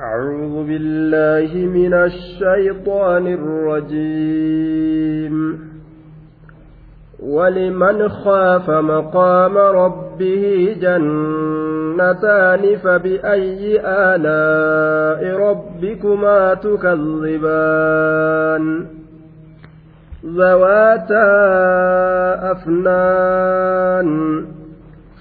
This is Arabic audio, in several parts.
أعوذ بالله من الشيطان الرجيم. ولمن خاف مقام ربه جنتان فبأي آلاء ربكما تكذبان؟ ذواتا أفنان.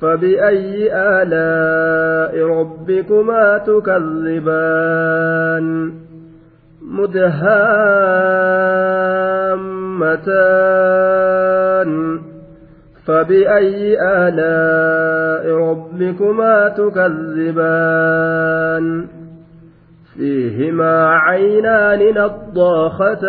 فبأي آلاء ربكما تكذبان؟ مدهامتان. فبأي آلاء ربكما تكذبان؟ فيهما عينان نضاختان.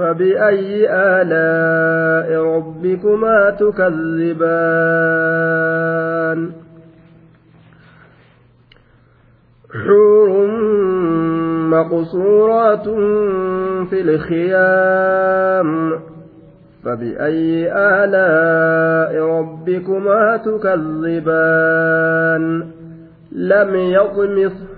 فبأي آلاء ربكما تكذبان؟ حور مقصورات في الخيام. فبأي آلاء ربكما تكذبان؟ لم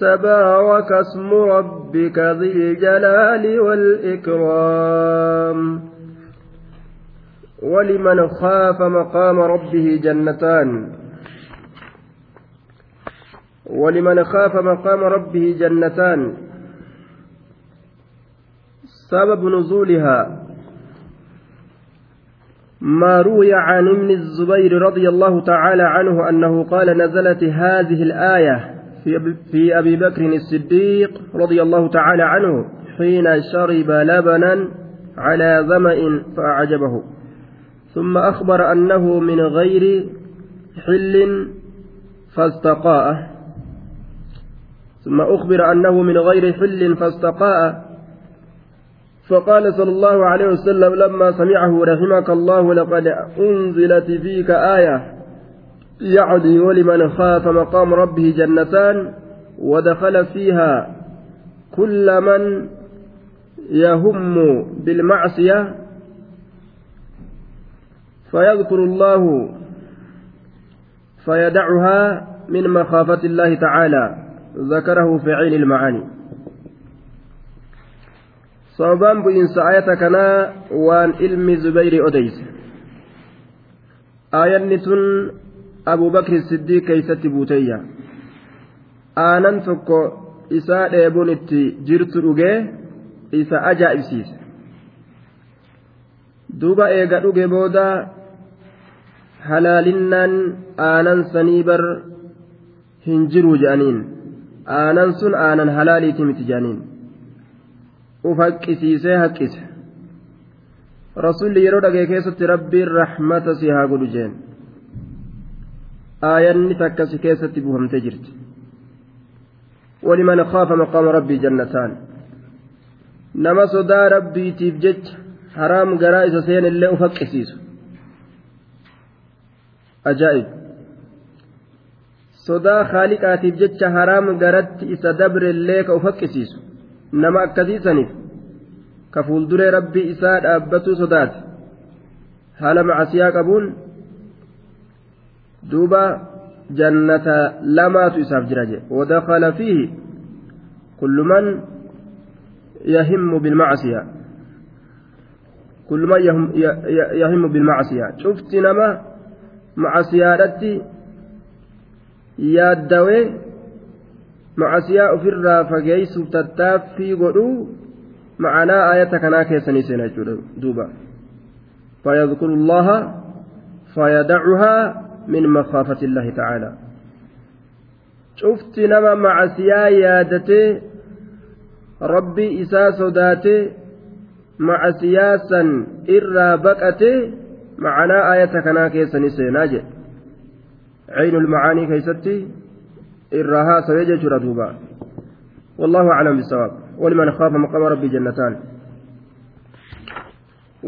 تبارك اسم ربك ذي الجلال والإكرام. ولمن خاف مقام ربه جنتان. ولمن خاف مقام ربه جنتان. سبب نزولها. ما روي عن ابن الزبير رضي الله تعالى عنه أنه قال نزلت هذه الآية في أبي بكر الصديق رضي الله تعالى عنه حين شرب لبنا على ظمأ فأعجبه. ثم أخبر أنه من غير حل فاستقاء ثم أخبر أنه من غير حل فاستقاء فقال صلى الله عليه وسلم لما سمعه رحمك الله لقد أنزلت فيك آية يعني ولمن خاف مقام ربه جنتان ودخل فيها كل من يهم بالمعصية فيذكر الله فيدعها من مخافة الله تعالى ذكره في عين المعاني. بإنس آية كنا وان علم زبير أديس. آية نتن abuu bakri siddiiq keeysatti buuteyya aanan tokko isaa dheebuun itti jirtu dhugee isa ajaa'ibsiise. Duuba eega dhuge booda halaalinnaan aanan sanii bar hin jiruu je'aniin. Aanan sun aanan halaaliiti miti je'aniin. Uf haqqisiisee haqqise. Rasulli yeroo dhagee keessatti rabbiin rahmata si haa godhu jeen. Takka si keessatti buufamtee jirti ولمن خاف مقام ربي جنتان نما صدا ربي تيفجج حرام قرائس سين اللي أفقسيس أجائب sodaa haaliqaatiif jecha haraam garatti isa dabre illee ka ufaqqisiisu nama akkasiisaniif ka fuulduree rabbii isaa dhaabbatuu sodaate haala macasiyaa qabuun duuba jannata lamaatu isaaf jira je wadakala fiihi kullu man yahimmu bilmacsiya kullu man yahimmu bilmacsiya cufti nama macasiyaadhatti yaaddawee macasiyaa ofirraa fageeysuuf tattaaffii godhuu macanaa aayata kanaa keessanii seena jechuudha duuba فيذكر الله فيدعها من مخافة الله تعالى. شفت نما معسيا يادته ربي إسا صداته معسيا سن إرى بكته معنا آية كنا كيسني سيناجي عين المعاني كيستي إرها سويجة ردوبا والله أعلم بالصواب. ولمن خاف مقام ربي جنتان.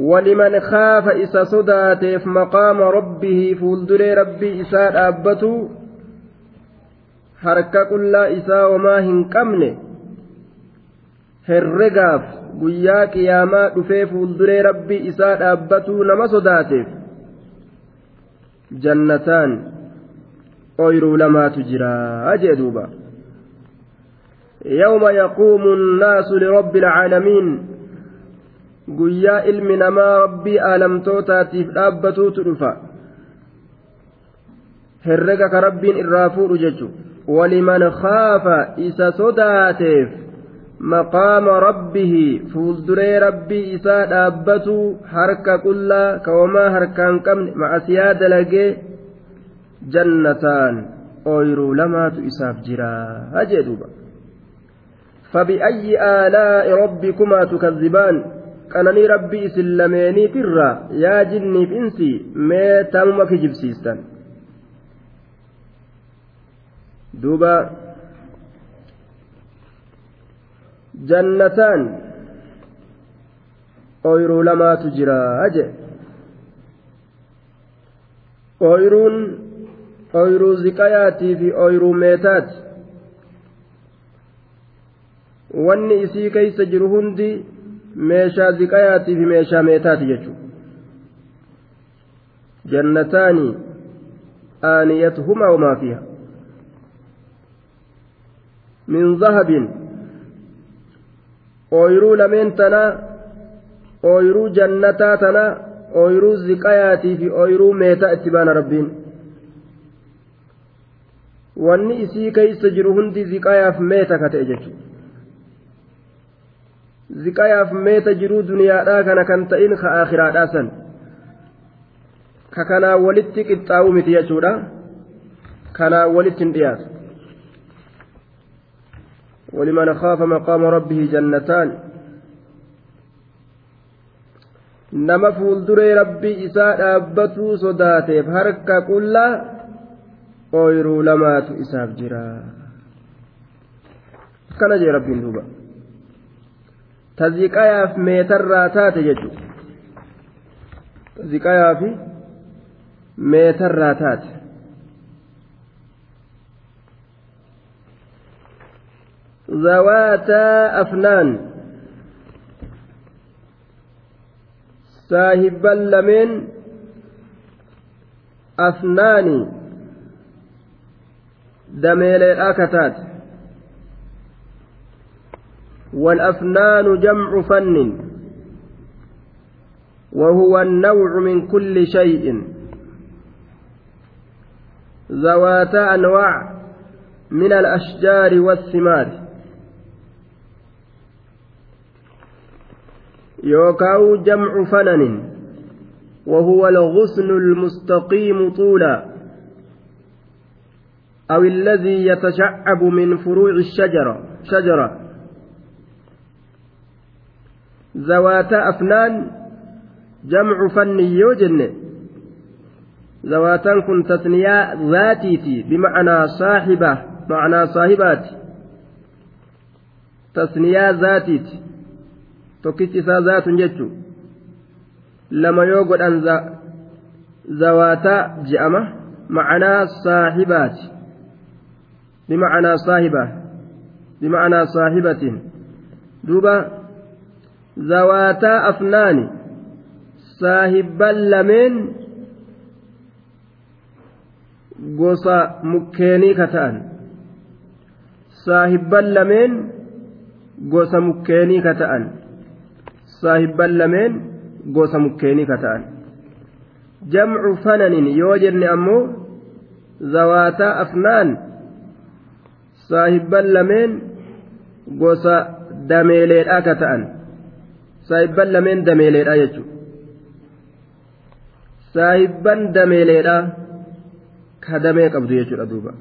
ولمن خاف إسا صداتف مقام ربه فولدر ربي إسا أبته qullaa isaa homaa hin qabne herregaaf guyyaa qiyaamaa dhufee fuulduree rabbii isaa dhaabbatuu nama sodaateef jannataan ooyiruu lamaatu jira jee duuba يوم يقوم الناس لرب العالمين guyyaa ilmi namaa rabbii aalamtootaatiif dhaabbatuutu dhufa herrega ka rabbiin irraa fuudhu jechu waliman khaafa isa sodaateef maqaama rabbihi fuulduree rabbii isaa dhaabbatu harka qullaa kawamaa harkaan qabne macasiyaa dalagee jannataan ooyiruu lamaatu isaaf jira hajee duuba فبأي آلاء ربكما تكذبان ربي إسلاميني ترى يا جني بإنسي ما تم كجب سيستان دوبا جنتان أويرو لما تجرى أجي أويرون ooyruu ziqayaatii fi ooyruu meetaati. Wanni isii keeysa jiru hundi meeshaa ziqayaatii fi meeshaa meetaati jechuudha jannataani aaniyatuhumaa wamaa fiha min zahabin ooyruu lameen tanaa ooyruu jannataa tanaa ooyruu ziqayaatii fi ooyruu meetaa itti baana rabbiin wanni isii keeysa jiru hundi ziqayaaf meeta ka ta'e jechuudha ziqayaaf meeta jiruu duniyaadhaa kana kan ta'in ka akhiraadhaa san ka kanaa walitti qixxaa'uu miti jechuudha kanaa walitti hin dhiyaatu ولمن خاف مقام ربه جنتان nama fuulduree rabbii isaa dhaabbatuu sodaateef harka qullaa ooyiruu lamaatu isaaf jira akkana jee rabbiin duuba taziqayaaf meetarraa taate jechuudha taziqayaaf meetarraa taate. zawaataa afnaan saahibban lameen afnaani dameeleedhaa kataate. والأفنان جمع فن. وهو النوع من كل شيء. ذواتا أنواع من الأشجار والثمار. يوكاو جمع فنن. وهو الغصن المستقيم طولا. أو الذي يتشعب من فروع الشجرة. شجرة. ذوات أفنان جمع فن يوجن ذواتان كن تثنيا ذاتيتي بمعنى صاحبة معنى صاحبات تثنيا ذاتيتي tokkichi isaa zaatun jechuun lama yoo godhan zawaataa je'ama macanaa saahibaati bimacanaa saahiba bimacanaa saahibatiin duuba zawaataa afnaani saahibban lameen gosa mukkeenii ka ta'an. Saahibban lameen gosa mukkeenii ka ta'an. Saahibban lameen gosa mukkeenii ka ta'an. Jamcu fananin yoo jenne ammoo zawaataa afnaan saahibban lameen gosa dameeleedhaa ka ta'an saahibban lameen dameeleedhaa jechuudha. Saahibban dameeleedhaa ka damee qabdu jechuudha duuba.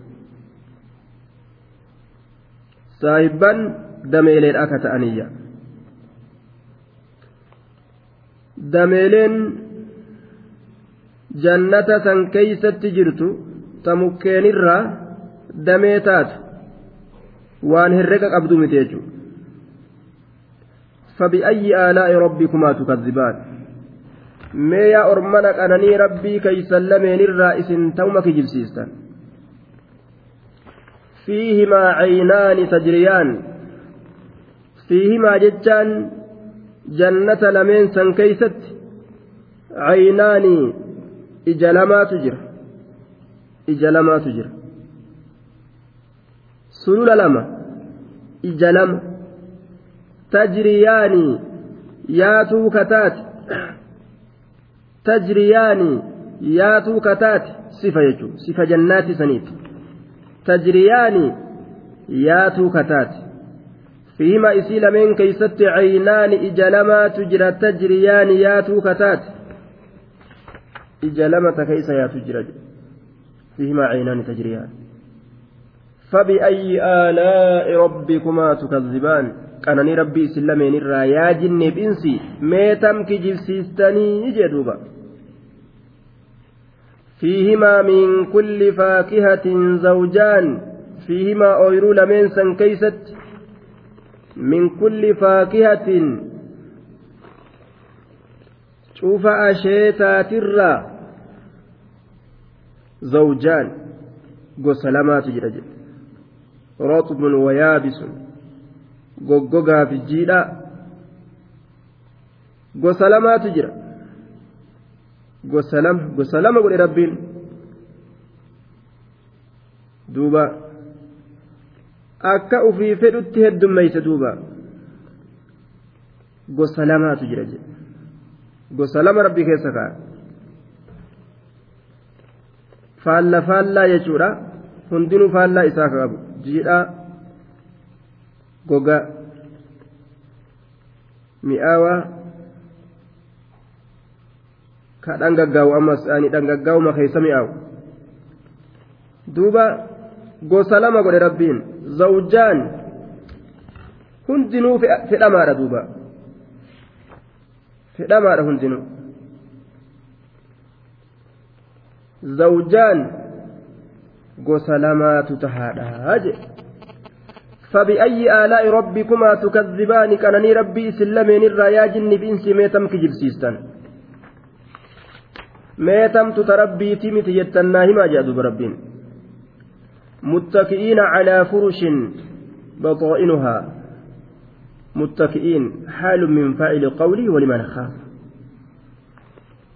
Saahibban dameeleedhaa ka ta'aniyya. dameeleen jannata san keeysatti jirtu ta mukkeenirraa damee taatu waan herrega qabdu miti jechuudha فبأي آلاء ربكما تكذبان mee yaa ormana qananii rabbii keeysan lameenirraa isin ta'uma kijibsiistan fiihimaa caynaani tajriyaan fiihimaa jechaan jannata lameen san keeysatti caynaanii ija lamaatu jira ija lamaatu jira sulula lama ija lama kataati tajriyaanii yaatuu kataati sifa jechuun sifa jannaati saniiti tajriyaanii yaatuu kataati fiima isii lameen keeysatti caynaani ija lamaatu jira tajriyaani yaatuu kataate ija lamata keeysa yaatu jira fiihima caynaani tajriyaan فبأي آلاء ربكما تكذبان قناني ربي سلمين الرا يا جن بنسي ميتم كجبسيستني جدوبا فيهما من كل فاكهة زوجان فيهما أويرو لمن سن كيست من كل فاكهة شوف أشيتات الرا زوجان قسلمات goggogaa fi jiidhaa. Gosa lamaatu jira. Gosa lama gosa lama godhe rabbiin. Duuba. Akka ufii fedhutti heddummeeyse duuba. Gosa lamaatu jira gosa lama rabbi keessa kaa'a faalla faallaa jechuudha. Hundinuu faallaa isaa qabu jiidhaa. Goga mi'aawaa ka dhangaggaa'u ammas ani dhangaggaa'uma keessa mi'aawu duuba gosa lama godhe rabbiin zawjaan hundinuu fedhamaadha duuba fedhamaadha hundinuu zawjaan gosa lamaatu tahaadha jedhe فبأي آلاء ربكما تكذبان؟ كانني ربي سلمين الرايا جن بإنسي ميتم كجبسيستان ميتم تتربي تمت يتناهما جادوا بربين. متكئين على فرش بطائنها. متكئين حال من فاعل قولي ولمن خاف.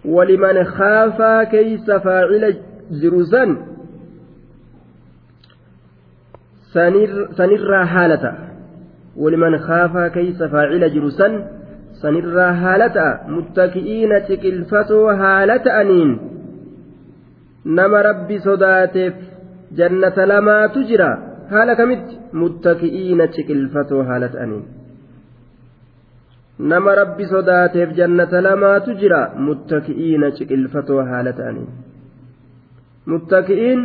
ولمن خاف كيس فاعل جرسا سنر حالة ولمن خاف كيس فاعل جرسا سنر حالة متكئين تكلفتو حالة أنين نما ربي صداتف جنة لما تجرى haala kamitti muttaki'iina ciqilfatoo haala ta'aniin nama rabbi sodaateef jannata lamaatu jira muttaki'iina ciqilfatoo haala ta'aniin muttaki'iin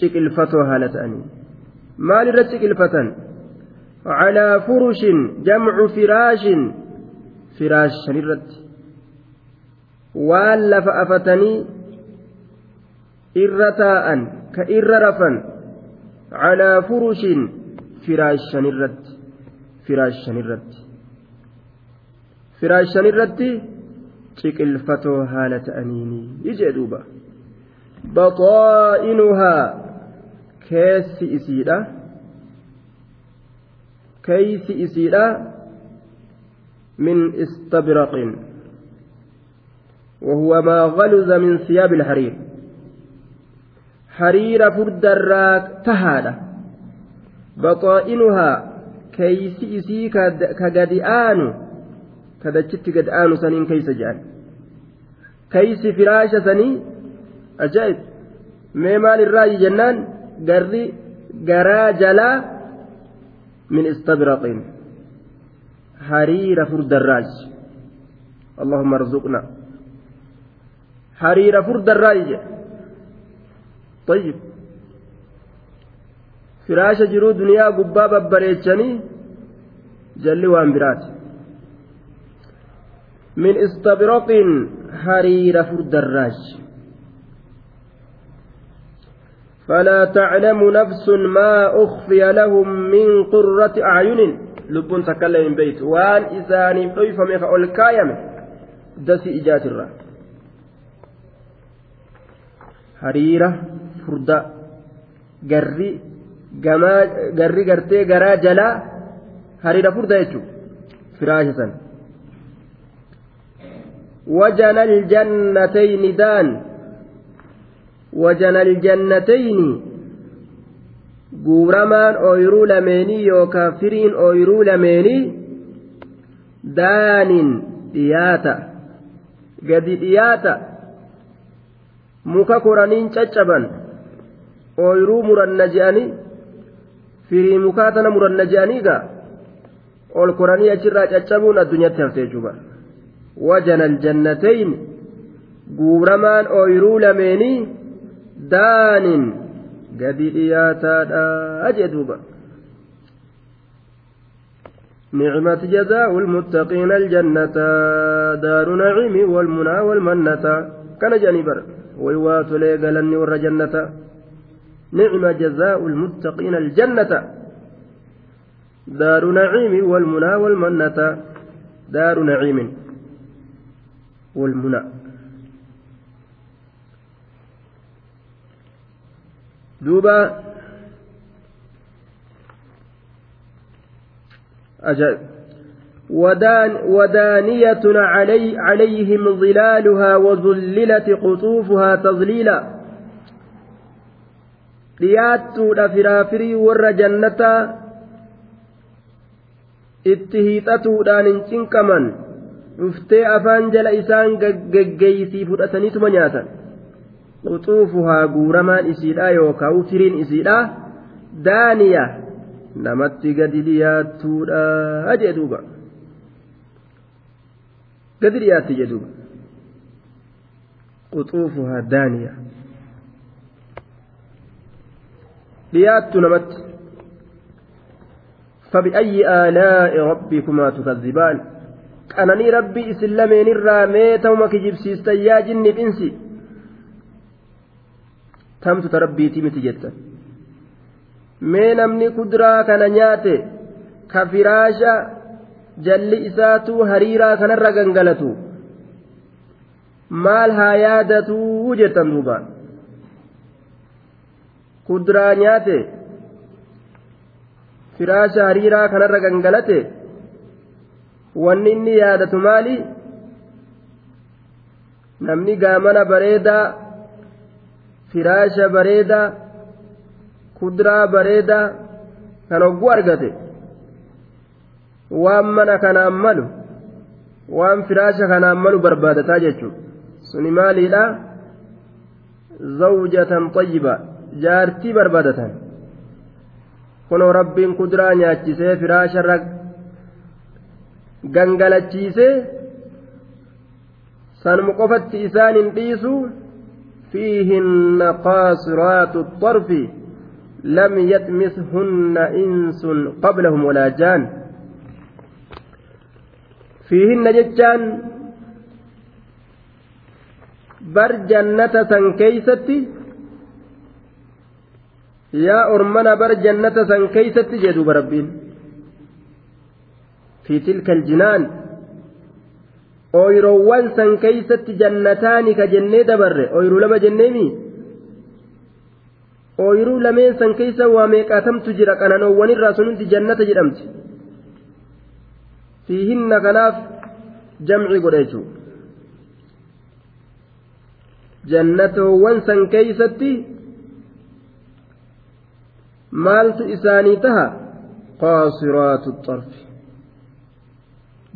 ciqilfatoo haala ta'aniin calaa furushin jamcu firaashin firaashan irratti waan lafa afatanii irra taa'an ka irra rafan calaa furushin firaashan irratti firaashan irratti firaashan irratti ciqilfatoo haala ta'aniini ijee duuba baxaa'inuhaa keessi isiidha keeysi isiidha min istabraqin وهو ما غلظ من ثياب الحرير hariira furdarraa tahaadha baxaa'inuhaa keeysi isii ka gadi aanu ka dachitti gad aanu saniin keeysa jedhan keeysi firaasha sanii ajaa'ib garri garaa jalaa min istabraqiin hariira furdarraaj allahumma arzuqna hariira furdarraayi jedhe طيب firaasha jiruu duniyaa gubbaa babbareechanii jalli waan biraati min istabraqin hariira furdarraaj فلا تعلم نفس ما أخفي لهم من قرة أعين لب تكلم بيت وان إساني طيف ميخ الكايم دسي إجات الرا حريرة furda garri garri gartee garaa jalaa hariira furda jechuun firaasha san wajana aljannatayni daan wajana aljannatayni guuramaan ooyiruu lameenii yookaan firiin ooyiruu lameenii daanin dhiyaata gadi dhiyaata muka koraniin caccaban ooyiruu muranna je'anii firii mukaa tana muranna je'anii gaa ol koranii achirraa caccabuun addunyaatti haftee jechuudha wajana aljannatayn guuramaan ooyiruu lameenii daanin gadi dhiyaataadha jee نعمة جزاء المتقين الجنة. دار نعيم والمنى والمنة. كان جانبر ويوات لي قالني ور جنة. نعم جزاء المتقين الجنة. دار نعيم والمنى والمنة. دار نعيم والمنى. ودان ودانية علي عليهم ظلالها وذللت قطوفها تظليلا dhiyaattuudha firaafirii warra jannataa itti hiixatuudhaan hin cinqaman dhuftee afaan jala isaan geggeeysii fudhataniituma nyaatan quxuufuhaa guuramaan isiidha yookaan firiin isiidha daaniya namatti gadi dhiyaattuudha jee duuba gadi dhiyaatti jee duuba quxuufuhaa daaniya dhiyaattu namatti فبأي آلاء ربكما تكذبان قنني ربي إسلامين الرا ميتا ومكجب سيستا يا جن الإنسي تمت تربي تيمتي جتا mee namni kuduraa kana nyaate ka firaasha jalli isaatuu hariiraa kanarra gangalatu maal haa yaadatuu jettan duubaan kuduraa nyaate firaasha hariiraa kanarra gangalate wanni inni yaadatu maali namni gaamana bareedaa firaasha bareedaa kuduraa bareedaa kan hogguu argate waan mana kanaan malu waan firaasha kanaan malu barbaadataa jechuudha suni maaliidha zawjatan xayyiba jaartii barbaadatan kunoo rabbiin kuduraa nyaachisee firaasharra gangalachiisee sanuma qofatti isaan hin dhiisu fiihinna qaasiraatu xarfi lam yatmishunna insun qablahum walaa jaan fiihinna jechaan bar jannata san keeysatti yaa ormana bar jannata san keeysatti jedhuuba rabbiin fi tilka aljinaan ooyiroowwan san keeysatti jannataani ka jennee dabarre ooyiruu lama jenneemi ooyiruu lameen san keeysa waa meeqaatamtu jira qananoowwanirraa sun hundi jannata jedhamti fiihinna kanaaf jamci godha jechuu jannatoowwan san keeysatti maaltu isaanii taha qaasiraatu xarfi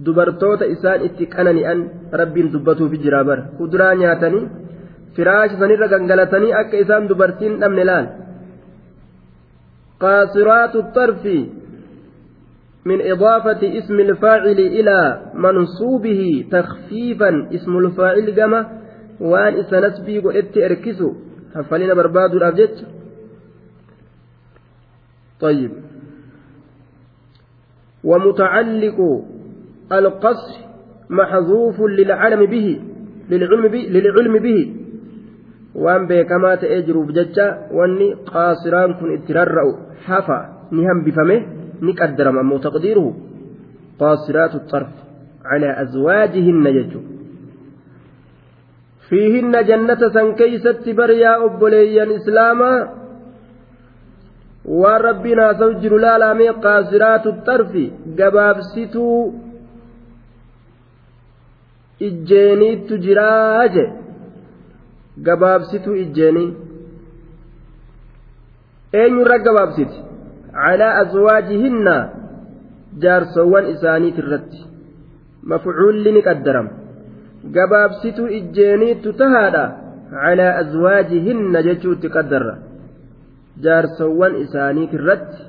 dubartoota isaan itti qanani'an rabbiin dubbatuufi jira bara kuduraa nyaatanii firaasha sanirra gangalatanii akka isaan dubartiin dhabne laal qaasiraatu xarfi من إضافة اسم الفاعل إلى منصوبه تخفيفا اسم الفاعل كما وأن إسنسبي قلت إركسو هفلنا برباد الأبجد طيب ومتعلق القصر محذوف للعلم به للعلم به للعلم به. وان بكما تأجر بججة واني قاصران كن اتررأ حفا نهم بفمه نقدر مو تقديره. قاصرات الطرف على أزواجهن يجو فيهن جنة سنكيست بريا أبوليا إسلاما. waan rabbiin haasa'u jiru laalamee qaasiraatu xarfi gabaabsituu ijjeeniittu jiraa je? Gabaabsituu ijjeenii eenyurra gabaabsiti? Calaa azwaajihinna jaarsowwan isaaniit irratti. Mafcuulli ni qaddarama. Gabaabsituu ijjeeniittu tahaadha? Calaa azwaajihinna jechuutti qaddarra. Jaarsowwan isaaniit irratti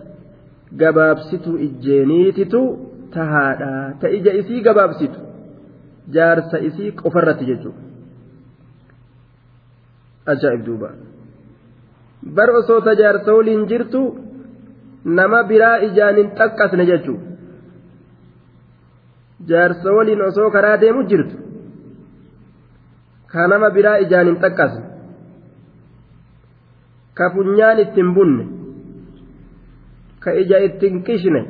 gabaabsituu ijjeeniititu tahaadha. Ta ija isii gabaabsitu jaarsa isii qofarratti jechuudha ajaa'ib duuba bar osoo ta waliin jirtu nama biraa ijaan hin xaqqasne jechuudha jaarsa waliin osoo karaa deemu jirtu ka nama biraa ijaan hin xaqqasne ka funyaan ittiin bunne ka ija ittiin qishne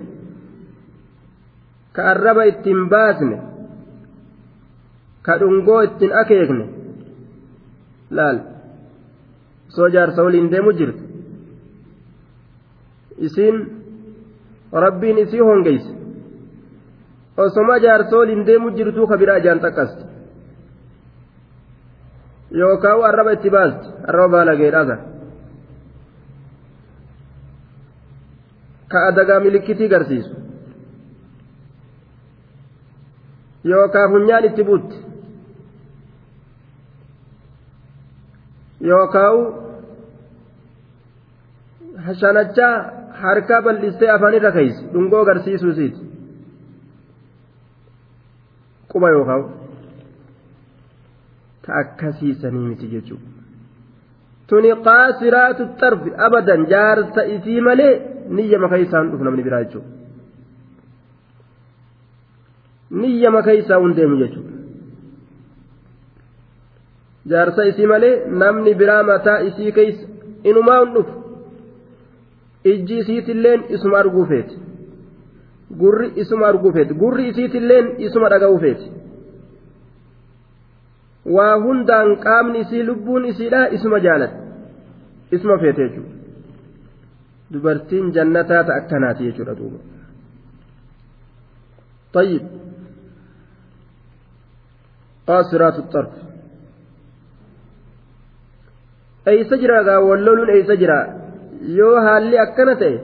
ka arraba ittiin baasne ka dhungoo ittiin akeekne laal osoo jaarsa waliin deemu jirtu isiin rabbiin isii hongeyse osoma jaarsa waliin deemu jirtuu ka biraa ijaan xaqqaste yookaan arraba itti baaste arraba baalageedhaasa ka adagaa milikitii garsiisu yookaan funyaan itti buutti yookaan shanachaa harkaa bal'istee afaanirra keeyse dhungoo garsiisuu isiiti quba yookaan ta akkasiisanii miti jechuudha tuni qaasiraatu xarfi abadan jaarsa isii malee niyya maka isaan dhufu namni biraa jechuudha niyya maka isaa hundeemu jechuudha jaarsa isii malee namni biraa mataa isii keessa inumaa hin dhufu ijji isiitilleen isuma arguu feeti gurri isuma arguu feeti gurri isiitilleen isuma dhaga'uu feeti waa hundaan qaamni isii lubbuun isiidha isuma jaalata isuma feete jechuudha dubartiin jannataa ta akkanaati jechuudha duuba طيب قاصرات الطرف eeysa jira gaa walloluun eeysa jira yoo haalli akkana ta'e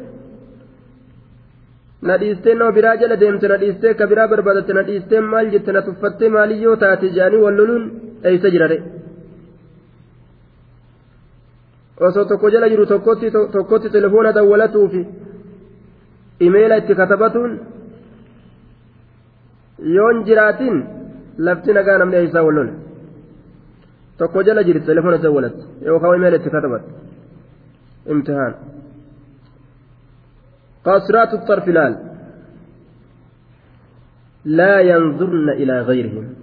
na dhiistee nama biraa jala deemte na dhiistee ka biraa barbaadatte na dhiistee maal jette na tuffattee maalii yoo taate jaanii walloluun eeysa jira de osoo tokko jala jiru tokkotti telefoona dawwalatuufi imeela itti katabatuun yoon jiraatin lafti nagaa namni eeysaa wallole tokko jala jirti telefoona dawwalatte yookaan imeela itti katabatte imtihaan. قاصرات الطرف لال لا ينظرن إلى غيرهم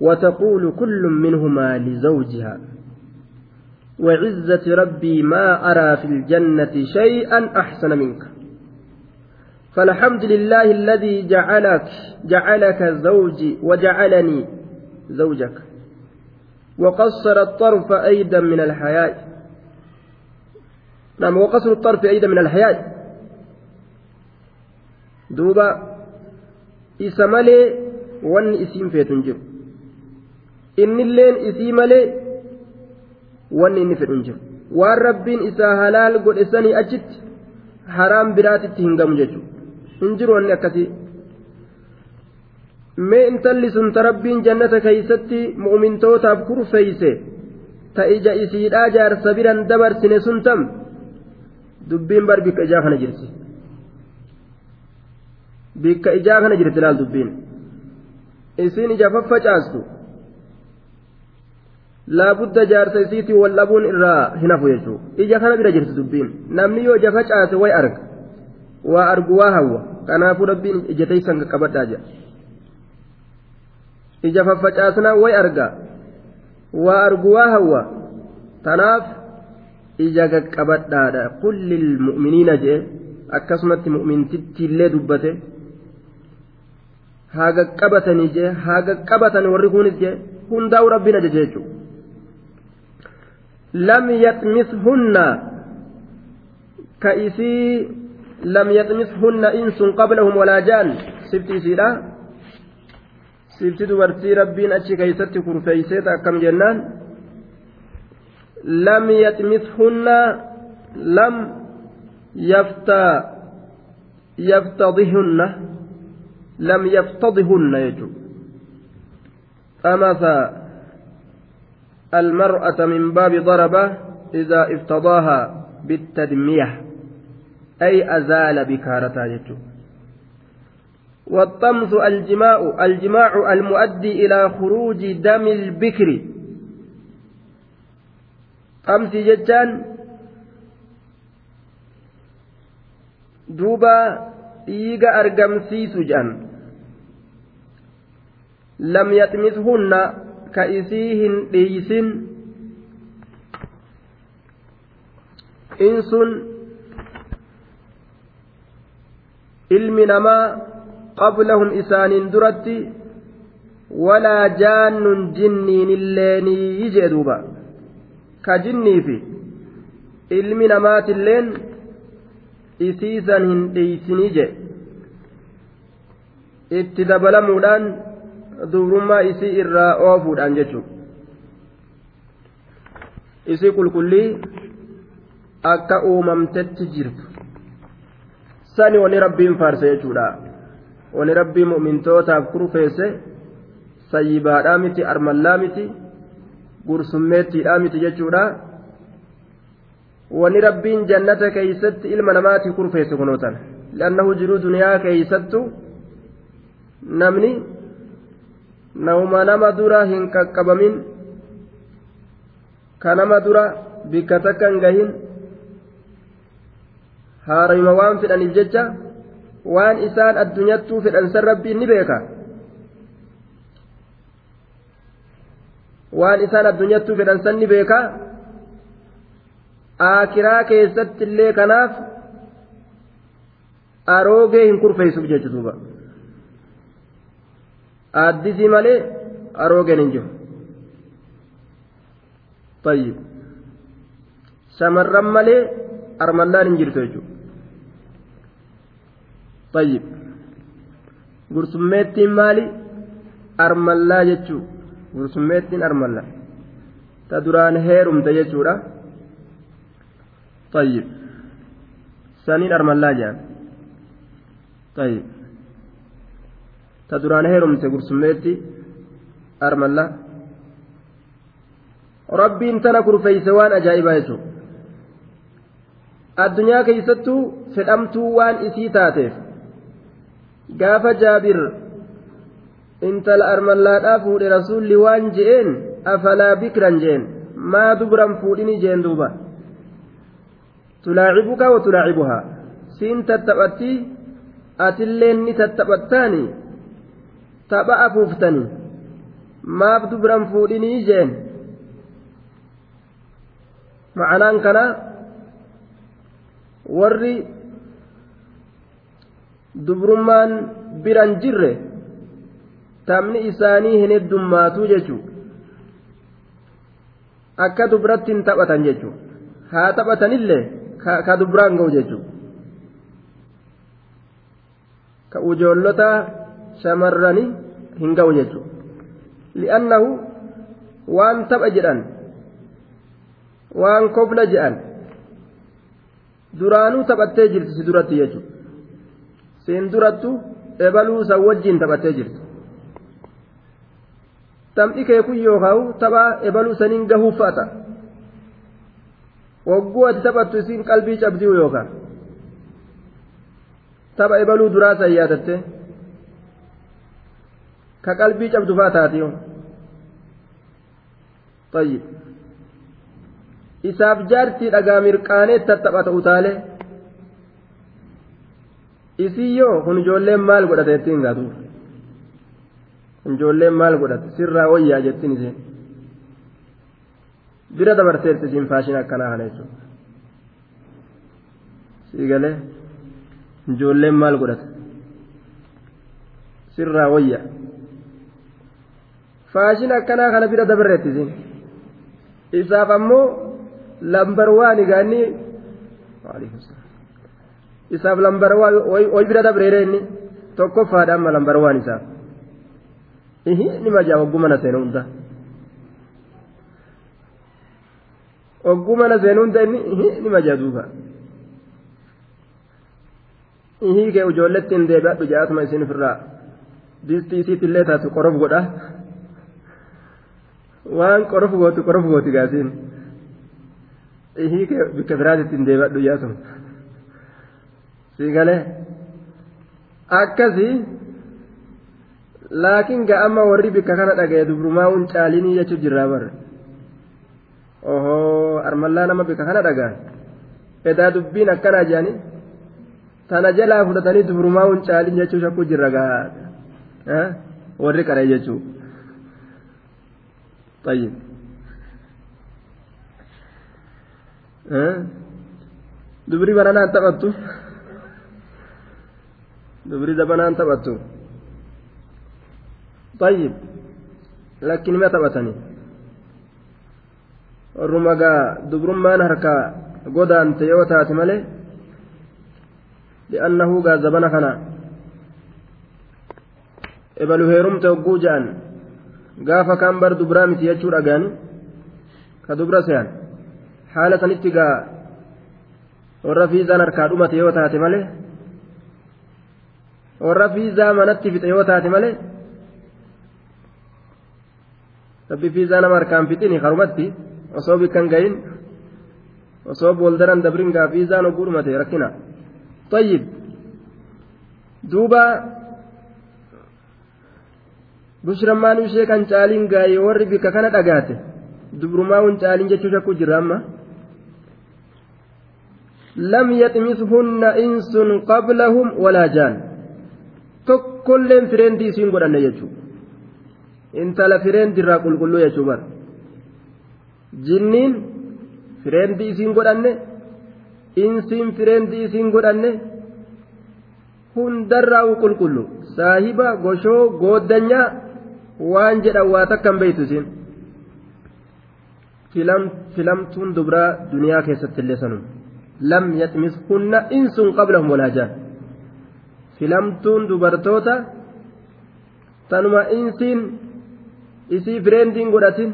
وتقول كل منهما لزوجها وعزة ربي ما أرى في الجنة شيئا أحسن منك فالحمد لله الذي جعلك جعلك زوجي وجعلني زوجك وقصر الطرف أيضا من الحياء نعم وقصر الطرف أيضا من الحياء دوبا إسمالي وان إسيم فيتن جر إن اللين إسيمالي jiru waan rabbiin isaa halaal godhe sanii achitti haraam biraatitti hin gamu jechuudha hin jiru wanni akkasii mee intalli sun ta rabbiin jannata keeysatti mu'mintootaaf kurfeeyse ta ija isiidhaa jaarsa biran dabarsine sun tam dubbiin bar bikka ijaa kana jirti. Bikka ijaa kana jirti laal dubbiin. Isiin ija faffacaastu. Laabudda jaarsa isiitiin wal dhabuun irraa hin hafu jechuudha ija kana bira jirti dubbiin. Namni yoo ija facaase way arga. Waa argu waa hawwa. Kanaafuu rabbiin ija teessan qaqqabadhaa jedha ija faffacaasnaa way arga waa argu waa hawwa tanaaf ija qaqqabadhaadha kullil mu'miniina jee akkasumatti mu'mintitti illee dubbate haa qaqqabatanii jee haa qaqqabatan warri kunis jee hundaa'u rabbiin ajaje jechuudha. لم يطمثهن كإسي لم يطمثهن إنس قبلهم ولا جان سبتي سيدا سبتي دبرتي ربين أتشي كيست كرفيسيت أكم جنان لم يطمثهن لم يفتا يفتضهن لم يفتضهن يجو أمثا المرأة من باب ضربة إذا افتضاها بالتدمية أي أزال بكارتها جتو والطمس الجماع الجماع المؤدي إلى خروج دم البكر. طمس جتان دوبا إيجا أرقم سيسجان لم hin dhiisin in sun ilmi namaa qablahum isaaniin duratti walaa jaannun jinniinilleenii jee duuba. Ka jinniifi ilmi namaatilleen isiisan hin dhiisinii je itti dabalamuudhaan dubrummaa isii irraa oofuudhaan jechuudha isii qulqullii akka uumamtetti jirtu. Sani wani rabbiin faarse jechuudha wani rabbii mu'mintootaaf kurfeesse sayyibaadhaa miti armallaa miti gursummeettiidhaa miti jechuudha. Wani rabbiin jannata keeysatti ilma namaati kurfeesse kunootan li'annahu jiruu duniyaa keeysattu. Namni nama nama dura hin qaqqabamin ka nama dura bikka takka hin gahin haarayuma waan fedhaniif jecha waan isaan addunyattuu fedhan san rabbiin ni beeka. Waan isaan addunyattuu fedhan san ni beeka. Aakiraa keessatti illee kanaaf aroogee hin kurfeessuuf jechu duuba. Aaddisii malee aroogeen hin jiru. Tayyib. Shamarran malee armallaan hin jirtu jechuudha tayyib gursummeettiin maali armallaa jechuu gursummeettiin armalla ta duraan heerumte jechuudha tayyib saniin armallaa jedhan tayyib ta duraan heerumte gursummeetti armallaa rabbiin tana kurfeeyse waan ajaa'ibaa jechuudha addunyaa keeysattuu fedhamtuu waan isii taateef gaafa jaabir intala armallaadhaa fuudhe rasuulli waan je'een afalaa bikran jeen maa dubran fuudhini jeen duuba tulaacibuka wa tulaacibuhaa siin tattaphattii atilleen ni tattaphattaani tapha afuuftanii maaf dubran fuudhinii jeen ma'anaan kana warri dubrummaan biran jirre taphni isaanii hin heddummaatu jechuudha akka dubratti hin taphatan jechuudha haa taphatanillee ka dubraan ga'u jechuudha ka ujoollota shamarranii hin ga'u jechuudha li'annahu waan tapha jedhan waan kofla jedhan duraanuu taphattee jirti si duratti jechuudha siin durattu ebaluu san wajjiin taphattee jirti. tam'i kee kun yookaan taphaa ebaluu saniin gahuuf fa'a wagguu ati taphattu isiin qalbii cabdii yookaan tapha ebaluu duraa san yaadatte ka qalbii cabdu fa'a taati tayyib. Isaaf jaartii dhagaa mirqaanee tattaphata utaalee isii yoo kun ijoolleen maal godhate ittiin gaatuuf. ijoolleen maal godhate sirraa wayyaa jettiin isheen bira dabarteerti isiin faashina akkanaa kana jechuudha sii galee ijoolleen maal godhate sirraa wayya faashina akkanaa kana bira dabarreetti isiin isaaf ammoo lambar waan igaanni isaaf lambar way bira dabreere inni tokkoffaadha amma lambar waan isaaf ni majaa wagguu mana seenu hunda wagguu mana seenu hunda inni ni majaa duuba ihii kee ijoolletti hin deebi'adhu jaatuma isin ofirraa distii isiitillee taatu qorof godha waan qorof gooti qorof gooti gaasiin ihii kee bikka biraatitti hin deebi'adhu jaatuma sii galee akkasii laakiin ga'amma warri bikka kana dhaga'e dubrumaa un caalinii jechuu jirraa barre ohoo armallaa nama bikka kana dhagaa edaa dubbiin akkanaa jedhani tana jalaa fudhatanii dubrumaa un caalin jechuu shakkuu jirra gaa warri qaree jechuu طيب dubri bananaan taphattu dubri dabanaan taphattu طيب. لكن ما تبتني؟ الرمقا دبرمان هركا قدان تيوتات ملي؟ لأنه قال زبنا خنا. إبلو هيرم توقو جان. قافا كان بر دبرامي تيجور أغاني كدبرا سيان. حالة fiizaan harkaa dhumate yoo taate malee warra fiizaa manatti fixe yoo taate malee rabbi fiizaa nama harkaan fixini harumatti osoo bikkan gahin osoo booldaran dabrin gaa fiizaan oguu dhumate rakkina tayyib duuba bushrammaan ishee kan caaliin gaayee warri bikka kana dhagaate dubrumaa hun caaliin jechuu shakkuu jirra amma لم يطمثهن إنس قبلهم ولا جان tokkolleen fireendii isiin godhanne jechuudha intala fireendii irraa qulqulluu jechuudha bara jinniin fireendii isiin godhanne insiin fireendii isiin godhanne hundarraa qulqullu saahiba goshoo gooddanyaa waan jedhan waa takka hin beeytu isiin filamtuun dubraa duniyaa keessatti illee sanuma. lam yaxmishunna insun qablahum walaa jaan filamtuun dubartoota tanuma insiin isii fireendiin godhatin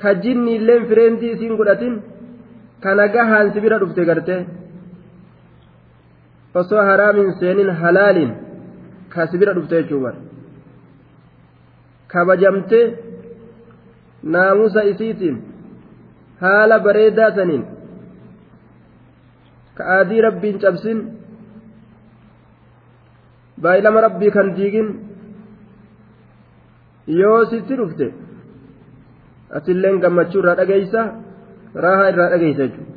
ka jinni illeen fireendii isiin godhatin ka nagahaan si bira dhufte garte. Osoo haraamin seenin halaaliin ka si bira dhufte jechuu bar kabajamte naamusa isiitiin haala bareedaa saniin ka aadii rabbiin cabsin baay'ilama rabbii kan diigin yoo sitti dhufte asilleen gammachuu irraa dhageeysa raahaa irraa dhageeysa jechuudha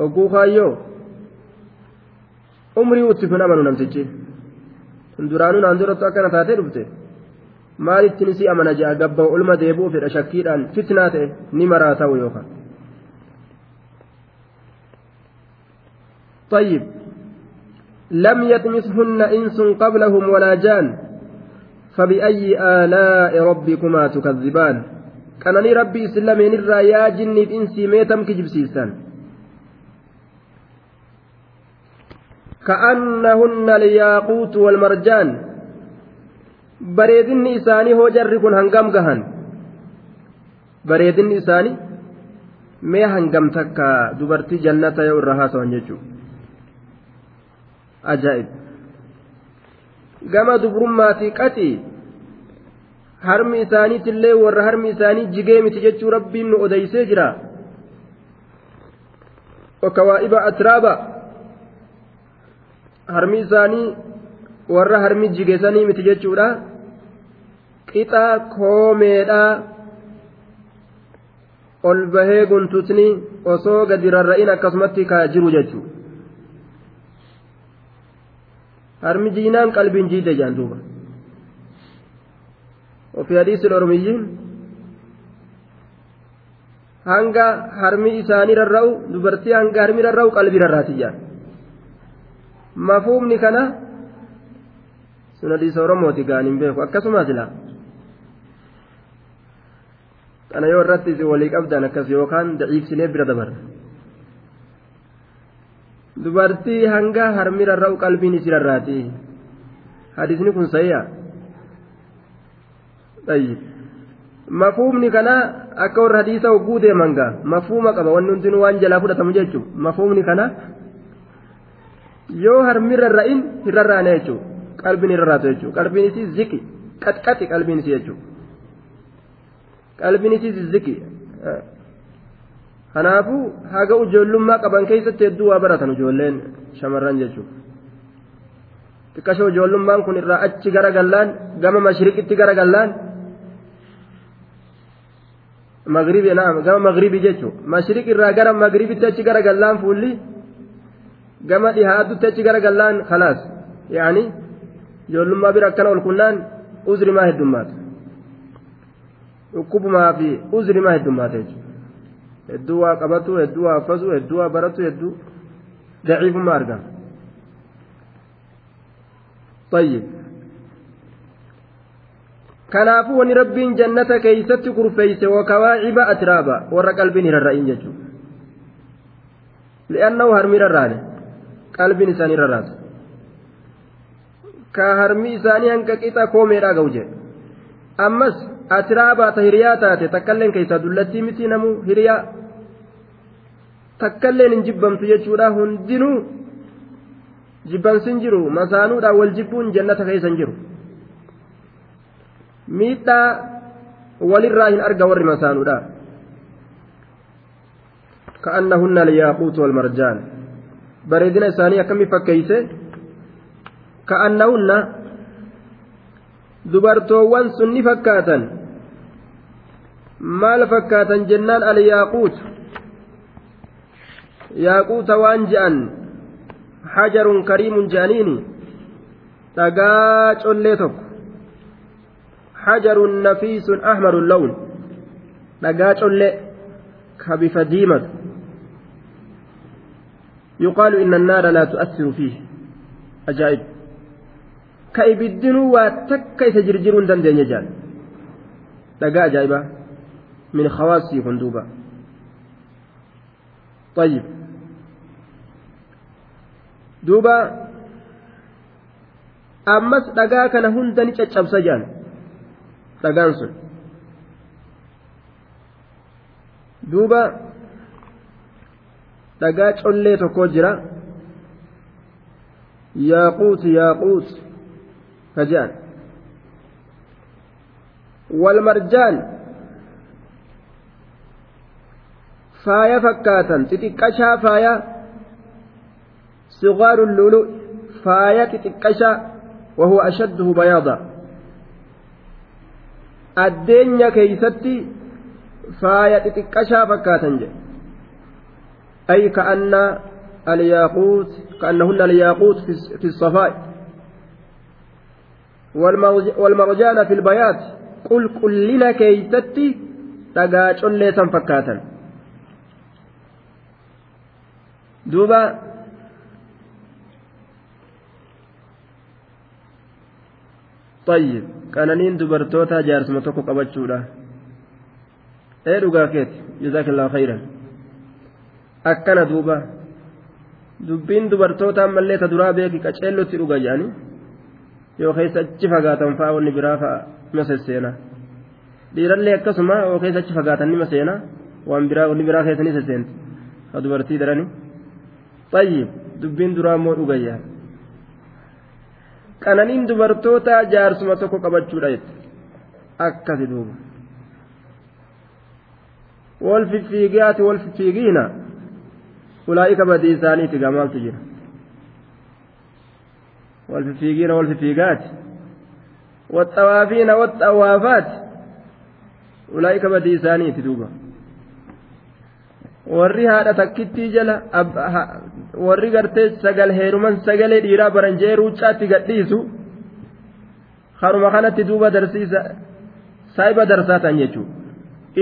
hogguu kaayyoo umrii utti kun amanu namtichi duraanuu naan durattu akkana taatee dhufte maalittiin si amana ja'a gabba olma deebi'uu fedha shakkiidhaan fitnaa ta'e ni maraa ta'u yookaan. طيب لم يطمثهن إنس قبلهم ولا جان فبأي آلاء ربكما تكذبان كانني ربي سلمين الرايا جني إنسي ميتم كجبسيسان كأنهن الياقوت والمرجان bareedinni isaanii hoo jarri kun hangam gahan bareedinni isaanii mee hangam takka dubartii jannata yoo irra haasawan jechuudha Ajaa'ib. Gama dubrummaatii qaxii harmi isaaniitillee warra harmi isaanii jigee miti jechuu rabbiin nu odeysee jira. Okawaa'iba atraaba harmi isaanii warra harmi jigeessanii miti jechuudha. Qixa koomeedha. Ol bahee guntutni osoo gadi rarra'in akkasumatti kaa jiru jechuudha harmi jiinaan qalbiin jiidde jaan duuba وفي حديث الأرميين hanga harmi isaanii rarra'u dubartii hanga harmi rarra'u qalbii rarraatiyyaa mafuumni kana sun hadiisa oromooti gaan hin beeku akkasuma sila kana yoo irratti isin walii qabdan akkas yookaan daciifsinee bira dabarra dubartii hanga harmi rarra'u qalbiin isi rarraati hadisni kun sayya طيب mafuumni kana akka warra hadiisa hogguu deeman gaa mafuuma qaba wanni hundinuu waan jalaa fudhatamu jechuun mafuumni kana yoo harmi rarra'in hin rarraane jechuun qalbiin hin rarraatu jechuun qalbiin isii ziki qaxqaxi qalbiin isii jechuun qalbiin isii ziki kanaafuu haga ijoollummaa qaban keessatti hedduu waa baratan ijoolleen shamarran jechuudha. Xiqqashoo ijoollummaan kun irraa achi gara gallaan gama mashriqitti gara gallaan. magribi naam gama magribi jechuun mashriq irraa gara magribitti achi gara gallaan fuulli gama dhihaaddutti achi gara gallaan khalaas. Yaani ijoollummaa bira akkana ol kunnaan uzri maa heddummaata dhukkubumaa fi uzri maa heddummaata jechuudha hedduu waa qabatu hedduu waa affasu hedduu waa baratu hedduu daciifummaa argama. طيب kanaafuu wani rabbiin jannata keeysatti kurfeeyse wakawaaciba atraaba warra qalbiin hin rarra'in jechuudha li'annahu harmi rarraane qalbiin isaanii rarraatu ka harmi isaanii hanqa qixa koomeedhaa ga'u jedhe ammas atraabaa ta hiriyaa taate takkailleen keessaa dullattii miti namuu hiriyaa takkailleen hin jibbamtu jechuudha hundinuu jibbansin jiru masaanuudhaan wal jibbuun jannata keessa hin jiru. miidhaa walirraa hin arga warri masaanuudha alyaaquutu walmarjaan bareedina isaanii akkami fakkeeyse ka'annahunna dubartoowwan sun ni fakkaatan maal fakkaatan jennaan alyaaquut yaaquuta waan je'an hajarun kariimun je'aniini dhagaa collee tokko. حجر نفيس أحمر اللون دقاج كبف ديمة يقال إن النار لا تؤثر فيه أجائب كإبدنوا وتك يتجرجرون دندن يجال دقا أجائبة من خواصي فندوبة طيب duuba ammas dhagaa kana hunda ni caccabsa jedhan dhagaan sun duuba dhagaa collee tokko jira yaaquut yaaquut ka jedhan walmarjaan faaya fakkaatan xixiqqashaa faaya sigaaru lulu faaya xixiqqashaa وهو أشده بياضا. الدنيا كيستي فاية تتكشى فكاتا أي كأن الياقوت كأنهن الياقوت في الصفاء. والمرجان في البيات قل كلنا كيستي تقاچون ليسا فكاتا. دوبا طيب jazaakallaahu khayran akkana duuba dubbiin dubartoota ammallee ta duraa beeki qaceellotti dhuga jedhanii yoo keessa achi fagaatan fa'aa wanni biraa fa'aa nima sesseena dhiirallee akkasuma yoo keessa achi fagaatan nima seena waan biraa wanni biraa keessa ni sesseenti ka dubartii daranii xayyib dubbiin duraa immoo dhuga jedhan qananiin dubartoota jaarsuma tokko qabachuudha jette akkasi duuba wal fiffiigaati wal fiffiigiina ulaa'ika badii isaaniiti gamaaltu jira wal fiffiigiina wal fiffiigaati والطوافين والطوافات أولئك بدي إساني تدوبا warri haadha takkittii jala warri gartee sagal heeruman sagalee dhiiraa baran jee ruucaatti gadhiisu haruma kanatti duuba darsiisa saayiba darsaa ta'an jechuudha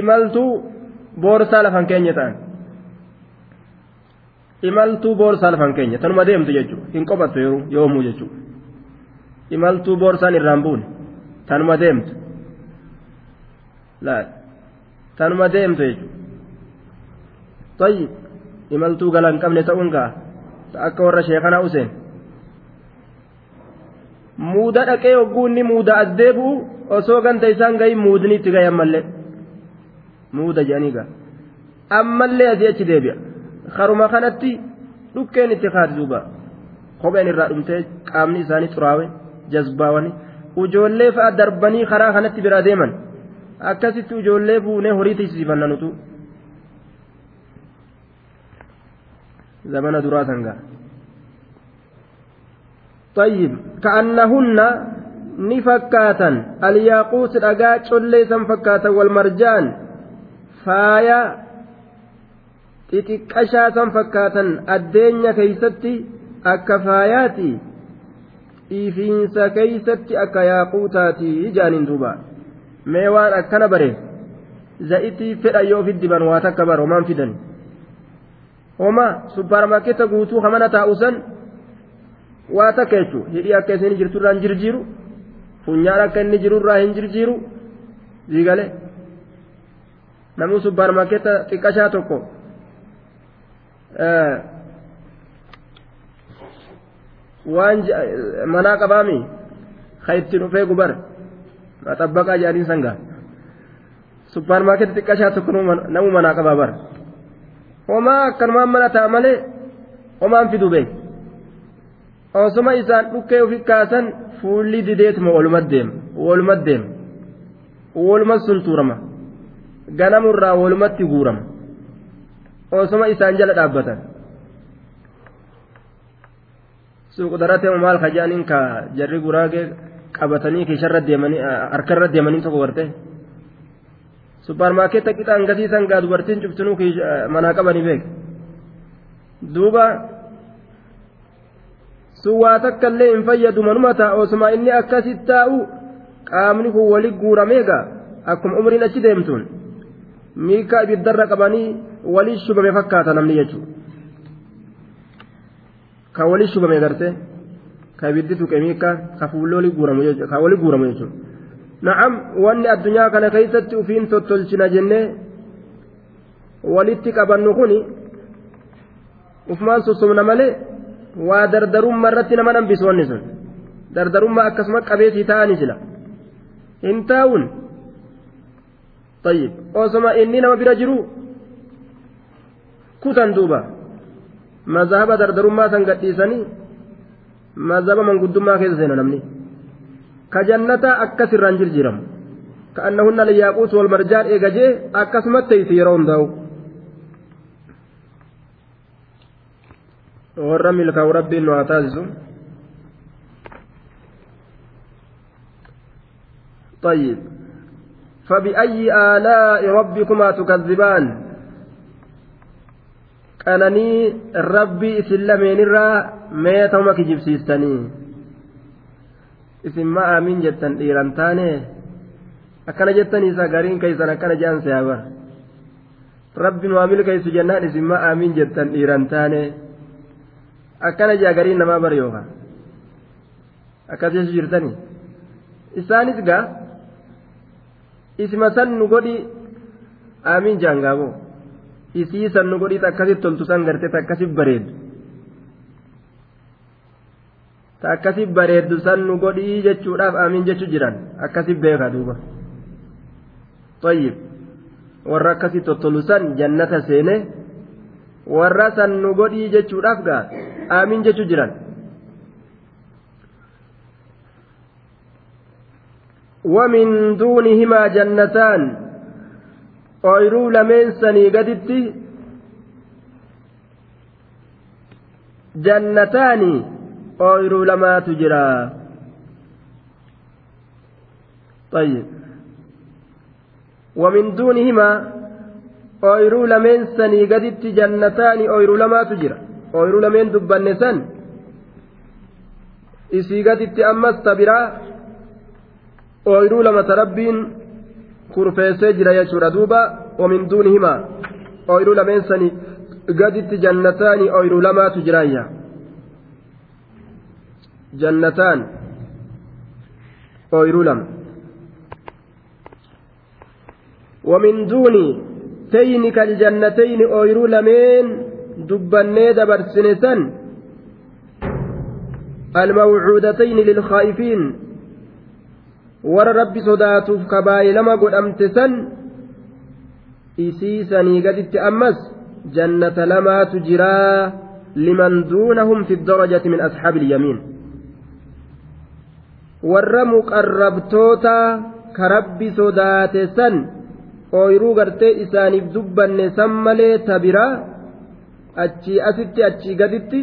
imaltuu boorsaa lafan keenya ta'an imaltuu boorsaa lafan keenya tanuma deemtu jechuudha hin qophattu yoomuu jechuudha imaltuu boorsaan irraan buune tanuma deemtu tanuma deemtu jechuudha. طيب muuda dhaqee hogguunni muuda as deebi'u osoo ganta isaan gahin muudni itti gahe ammallee muuda jedhanii ga'a ammallee asii achi deebi'a haruma kanatti dhukkeen itti kaati duuba kopheen irraa dhumtee qaamni isaanii xuraawe jazbaawanii ujoollee fa'a darbanii karaa kanatti biraa deeman akkasitti ujoollee buunee horii tiisifanna nutu. زمن دراسا طيب كأنهن نفكاتا الياقوت رقا شليسا فكاتا والمرجان فايا xixiqqashaasan fakkaatan addeenya keeysatti akka faayaati ifiinsa keeysatti akka yaaquutaati jaaniin duuba mee waan akkana bare za'itii fedha yoo fiddiban waa takka bar homaan fidan homa supparmaarkeeta guutuu hamana taa'usan waa takka jechuudha hidhii akka isin jirturraa hin jirjiiru funyaan akka inni jirurraa hin jirjiiru diigalee namni supparmaarkeeta xiqqashaa tokko waan manaa qabaami ka itti dhufee gubar maxabbaqaa jedhaniin sangaa supparmaarkeeta xiqqashaa tokko namu manaa qabaa bara. Homaa akkanumaan mana ta'a malee homaan fidu beek. Osoma isaan dhukkee ofi kaasan fuulli dideetuma walumat deema walumat deema walumat suntuurama ganamurraa walumatti guurama. Osoma isaan jala dhaabbatan. Suuqdaratee maal ka jedhaniin ka jarri guraagee qabatanii keesharra deemanii harkarra deemanii tokko gartee. Supparmaarkeetta qixaan gatiisan gaa dubartiin cuftinuu manaa qabanii beek duuba sun waa takka illee hin fayyadu manuma ta'a osuma inni akkasit taa'u qaamni kun wali guuramee gaa akkuma umriin achi deemtuun miika ibiddarra qabanii walii shubame fakkaata namni jechuudha ka walii shubame garte ka ibiddi tuqe miika ka fuullee walii guuramu jechuudha. Na'am wanni addunyaa kana keessatti ufiin tottolchina jennee walitti qabannu kun ufumaan sossobna malee waa dardarummaa irratti nama nambisu wanni sun dardarummaa akkasuma qabeetii ta'anii sila hin taa'uun طيب osoma inni nama bira jiru kutan duuba mazhaba dardarummaa san gadhiisanii mazhaba manguddummaa keessa seena namni ka jannata akkas irraan jirjiramu ka annahunna layyaaquutu wal marjaan eegajee akkasumatti teeysi yeroo hundaa'u warra milkaa'u rabbiin nu haa taasisu طيب فبأي آلاء ربكما تكذبان qananii rabbii isin lameenirraa mee ta'uma kijibsiistanii isin ma aamin jettan dhiiran taane akkana jettaniisa gariin keessan akkana je'an se'abar rabbi nu milkeessu jennaan isin ma aamin jettan dhiiran taane akkana jea gariin namaa bar yookaan akkas jechu jirtanii isaanis gaa isima san nu godhi aamin jean gaaboo isii san nu godhi akkasitti toltu san gartee akkasitti bareeddu ta akkasitti bareeddu san nu godhii jechuudhaaf aamin jechu jiran akkasitti beeka duuba طيب warra akkasitti tottolu san jannata seene warra san nu godhii jechuudhaaf gaa aamin jechu jiran ومن دونهما جنتان ooyruu lameen sanii gaditti jannataani ooyruu lamaatu jira طيب ومن دونهما ooyruu lameen sanii gaditti jannataani ooyruu lamaatu jira ooyruu lameen dubbanne san isii gaditti ammas tabiraa ooyruu lamata rabbiin kurfeessee jira jechuudha duuba wamin duunihimaa ooyruu lameen sanii gaditti jannataani ooyruu lamaatu jiraayya ooyruu lama ومن دون تينك الجنتين أويرو لمين دبني دبر سنسن الموعودتين للخائفين warra rabbi sodaatuuf kabaayilama godhamte san isiisanii gaditti ammas jannata lamaatu jiraa liman duunahum fi darajati min ashaabi ilyamiin warra muqarrabtoota ka rabbi sodaate san ooyruu gartee isaaniif dubbanne san malee tabiraa achii asitti achii gaditti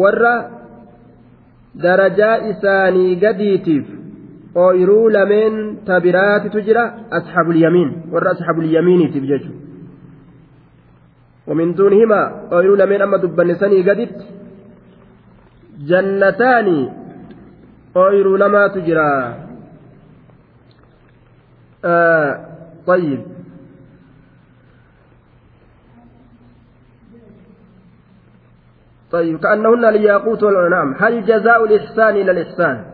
warra darajaa isaanii gadiitiif ooyiruu lameen tabiraatitu jira asxaabul yamiin warra asxaabul yamiiniitiif jechu ومن دونهما أويرو لمن أما دبن سني قدت جنتان لما تجرى. آه طيب. طيب كأنهن الياقوت والأنعام هل جزاء الإحسان إلى الإحسان؟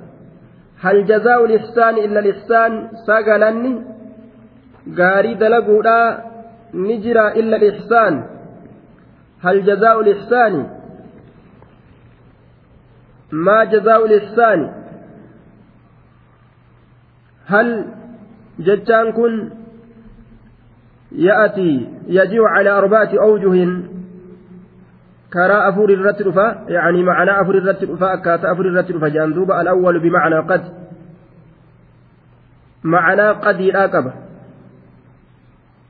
هل جزاء الإحسان إلا الإحسان؟ ساقلني. قاري دلقودا نجرى إلا الإحسان. هل جزاء الإحسان؟ ما جزاء الإحسان؟ هل جتان كن يأتي يجيء على أربعة أوجه كراء أفور الرترفة يعني معنى أفور الرترفة أكات أفور الرترفة جاندوب الأول بمعنى قد. معنى قد الآكبة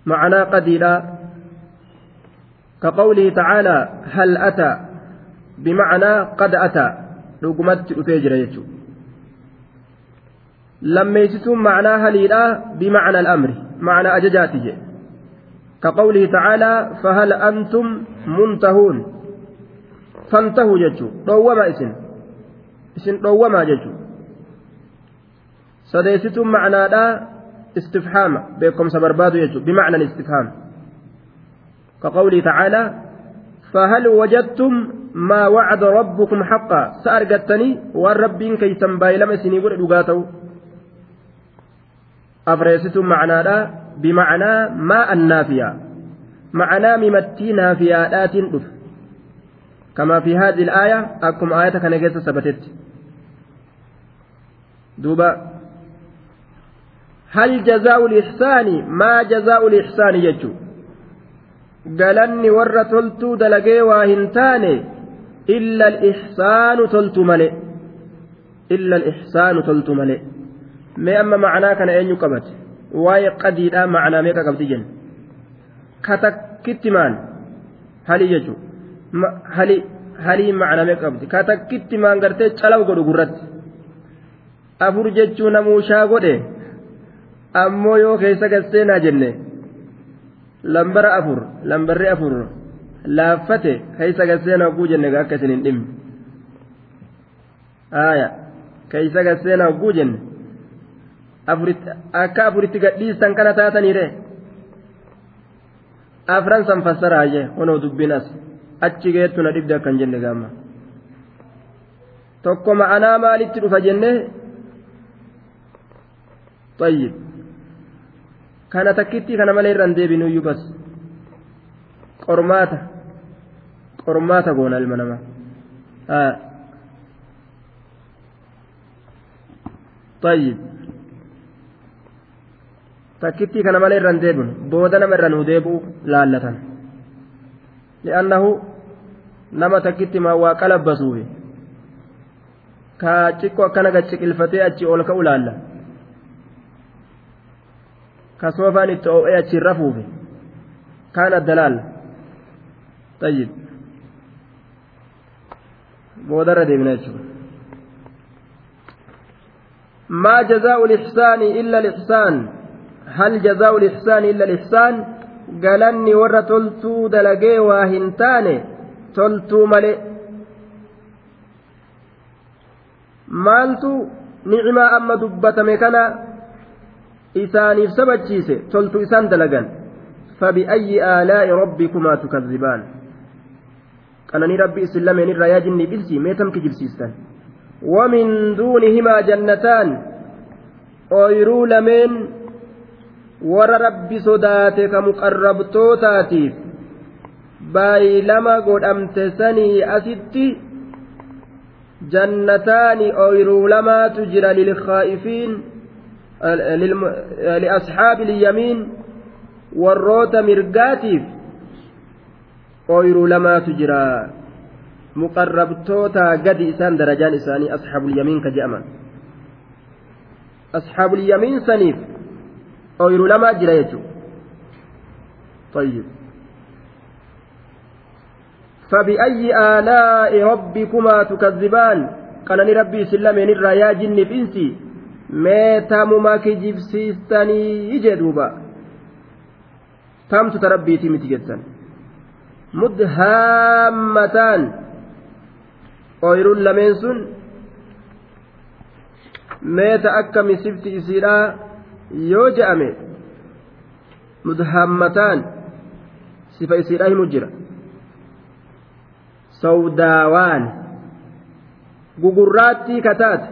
معنى قد لا. كقوله تعالى هل أتى؟ بمعنى قد أتى. لقمت أفيجر يجو. لما يجتم معنى هليلا بمعنى الأمر معنى أججاته كقوله تعالى فهل أنتم منتهون فانتهوا ججو dhowwama isin isin dhowwamaa jechu sadeessituun macnaadha istifhaama beekomsa barbaadu jechu bimacna istifhaam كقوله تعالى فهل وجدتم ما وعد ربكم حقا سأرقتني والرب كي تنباي لما سنقول أفريستم معنا لا بمعنى ما النافية. معنى ممتي نافيات كما في هذه الآية أكم آية كان جيسة ثبتت دوبا. هل جزاء الإحسان؟ ما جزاء الإحسان يجو. galanni warra toltuu dalagee waa hin taane illa alixsaanu toltu male illa alixsaanu toltu male mee amma macnaa kana eenyu qabate waa'ee qadiidhaa macnaa meeqa qabdi jenna ka takkitti maan halii jechuun halii halii macnaa meeqa qabdi ka takkitti maan gartee calaw godhu gurratti afur jechuu namuushaa godhe ammoo yoo keessa gasseenaa jenne lambara afur lambarri afur laaffate keessa gasseenaa oguu jenne akka isin hin dhimne aaya keessa gasseenaa oguu jenne akka afuritti gadhiistan kana taataniire afran san fassaraaje honoo dubbiin as achi geettu na dhibde akkan jenne gaamma tokko ma'anaa maalitti dhufa jenne طيب kana takkitti kana malee irraan deebinuyyuu bas qormaata qormaata goona ilma namaa طيب takkittii kana malee irraan deebinu booda nama irra nuu deebi'u laallatan li'annahu nama takkitti maa waa qalabbasuufi kaa xiqqoo akkana gacciqilfatee achi ol ka'u laalla ka soofaan itti oo'ee achiin rafuufi kaan adda laalla tayyib boodarra deebina jechuudha ما جزاء الإحسان إلا الإحسان هل جزاء الإحسان إلا الإحسان قالني ورا تلتو دلقي واهنتاني تلتو maaltu ni'imaa amma dubbatame kana isaaniif sabachiise toltu isaan dalagan fabi'ayyi aalaa'i rabbikumaa tukadhibaan qananii rabbi isin lameen irraa yaa jinnii bilsii mee tam kijibsiistan ومن دونهما جنتان ooyruu lameen warra rabbi sodaate ka muqarrabtootaatiif baay'ilama godhamte sanii asitti jannataani ooyruu lamaatu jira lilkhaa'ifiin liasxaabi ilyamiin warroota mirgaatiif ooyruu lamaatu jira muqarrabtootaa gadi isaan darajaan isaanii asxaabulyamiin ka je'aman asxaabulyamiin saniif ooyruu lamaa jira jechuudha طيب فبأي آلاء ربكما تكذبان قالني ربي سلمين الرايا جني بإنسي meetamuma kijibsiistanii ije duuba tamtu ta rabbiitii miti jettan mudhaammataan ooyiruun lameen sun meeta akka misifti isiidhaa yoo je'ame mudhaammataan sifa isiidhaa himu jira. Sawdaawaan gugurraattii kataate.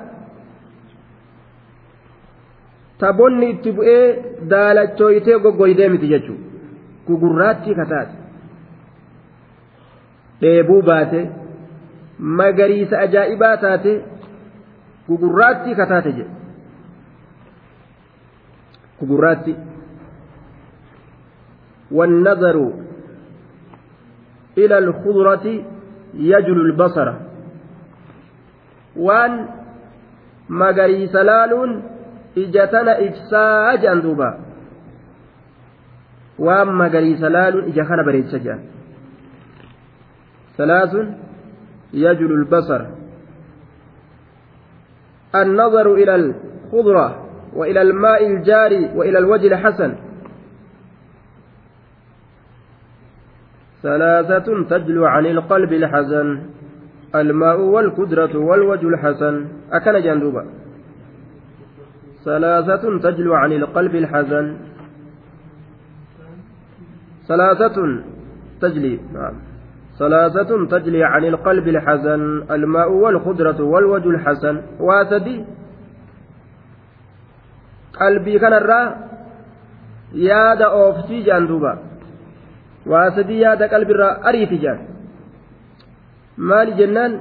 Tabonni itti bu'ee daalachooyitee goggoydee miti jechuudha. Gugurraattii kataate. Dheebuu baate magariisa ajaa'ibaa taate gugurraattii kataate jedhe gugurraatti والنظر إلى الخضرة يجل البصر ija tana ibsaa jedhan duuba waan magariisa laaluun ija kana bareecha jedhan salaasun yajulu lbasar النظر إلى الخضرة وإلى الماء الجاري وإلى الوجه الحسن. ثلاثة تجلو عن القلب الحزن الماء والقدرة والوجه الحسن. أكن جندوبا. ثلاثة تجلو عن القلب الحزن. ثلاثة تجلي نعم. ثلاثة تجلي عن القلب الحزن الماء والخضرة والوجه الحسن. واسدي قلبي كان الرا ياد أوفتي جاندوبا واسدي ياد قلبي الرا أريتي جان maali jennaan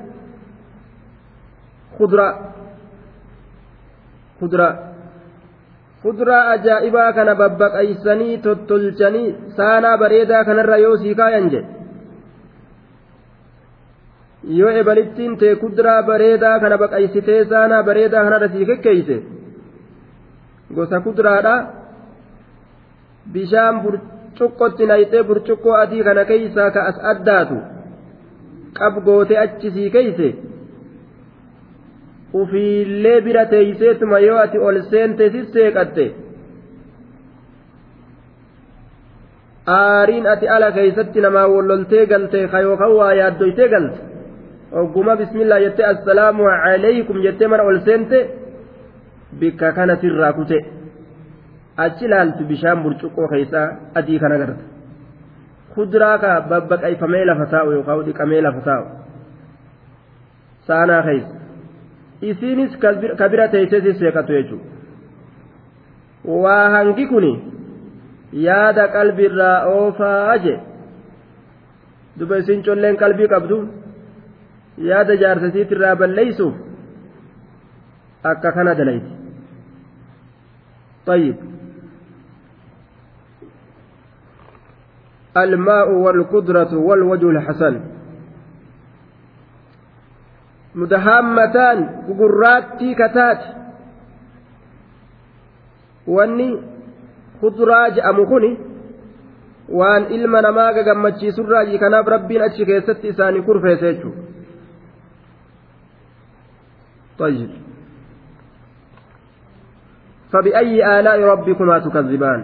kuduraa kuduraa kuduraa ajaa'ibaa kana babbaqaysanii tottolchanii saanaa bareedaa kanarra yoo sii kaayan jedhe yoo ebalittiin tee kuduraa bareedaa kana baqaysitee saanaa bareedaa kanarra sii kekkeeyse gosa kuduraadha. Bishaan burcuqqotti nayxee burcuqqoo adii kana keeysaa ka as addaatu qab gootee achi sii keeyse. Ufiillee bira teeyseetuma yoo ati ol seente sisseeqatte aariin ati ala keeysatti namaa wolloltee galte ka yookaan waa yaaddoytee galte ogguma bismillah jettee assalaamu alaykum jettee mana ol seente bikka kana sirraa kute achi laaltu bishaan burcuqqoo keeysaa adii kana garta kuduraa ka babbaqayfamee lafa taa'u yookaan dhiqamee lafa taa'u saanaa keeysa isiinis ka bira teeysee sisseeqatu jechuudha waa hangi kuni yaada qalbiirraa oofaa je duba isin colleen qalbii qabdu yaada jaarsasiitirraa balleeysuuf akka kana dalayti طيب الماء والقدرة والوجه الحسن مدهامتان gugurraattii kataat wanni kuduraa je'amu kuni waan ilma namaa gagammachiisurraa kanaaf rabbiin achi keessatti isaanii kurfeesse jechuudha. طيب فبأي آلاء ربكما تكذبان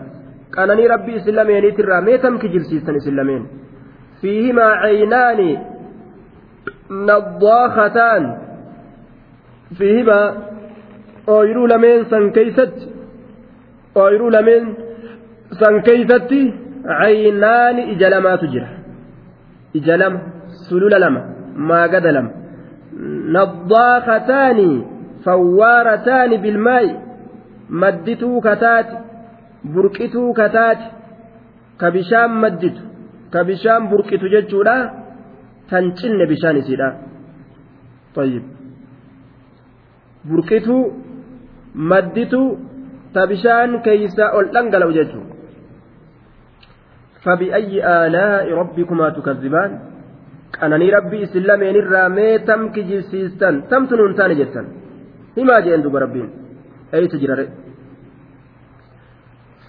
قالني ربي إسلامين ترى ميتم كجلسيسا إسلامين فيهما عينان نضاختان فيهما keeysatti ooyiruu lameen san keeysatti caynaani ija lamaatu jira ija lama sulula lama maagada lama naddaakataani fawwaarataani bilmaa'i maddituu kataati burqituu kataati ka bishaan madditu ka bishaan burqitu jechuudha tan cinne bishaan isiidha طيب burqituu maddituu ta bishaan keeysaa ol dhangala'u jechuudha فبأي آلاء ربكما تكذبان qananii rabbii isin lameen irraa mee tam kijibsiistan tamtu nuun taane jettan himaa jeen duba rabbiin Eeysa jirare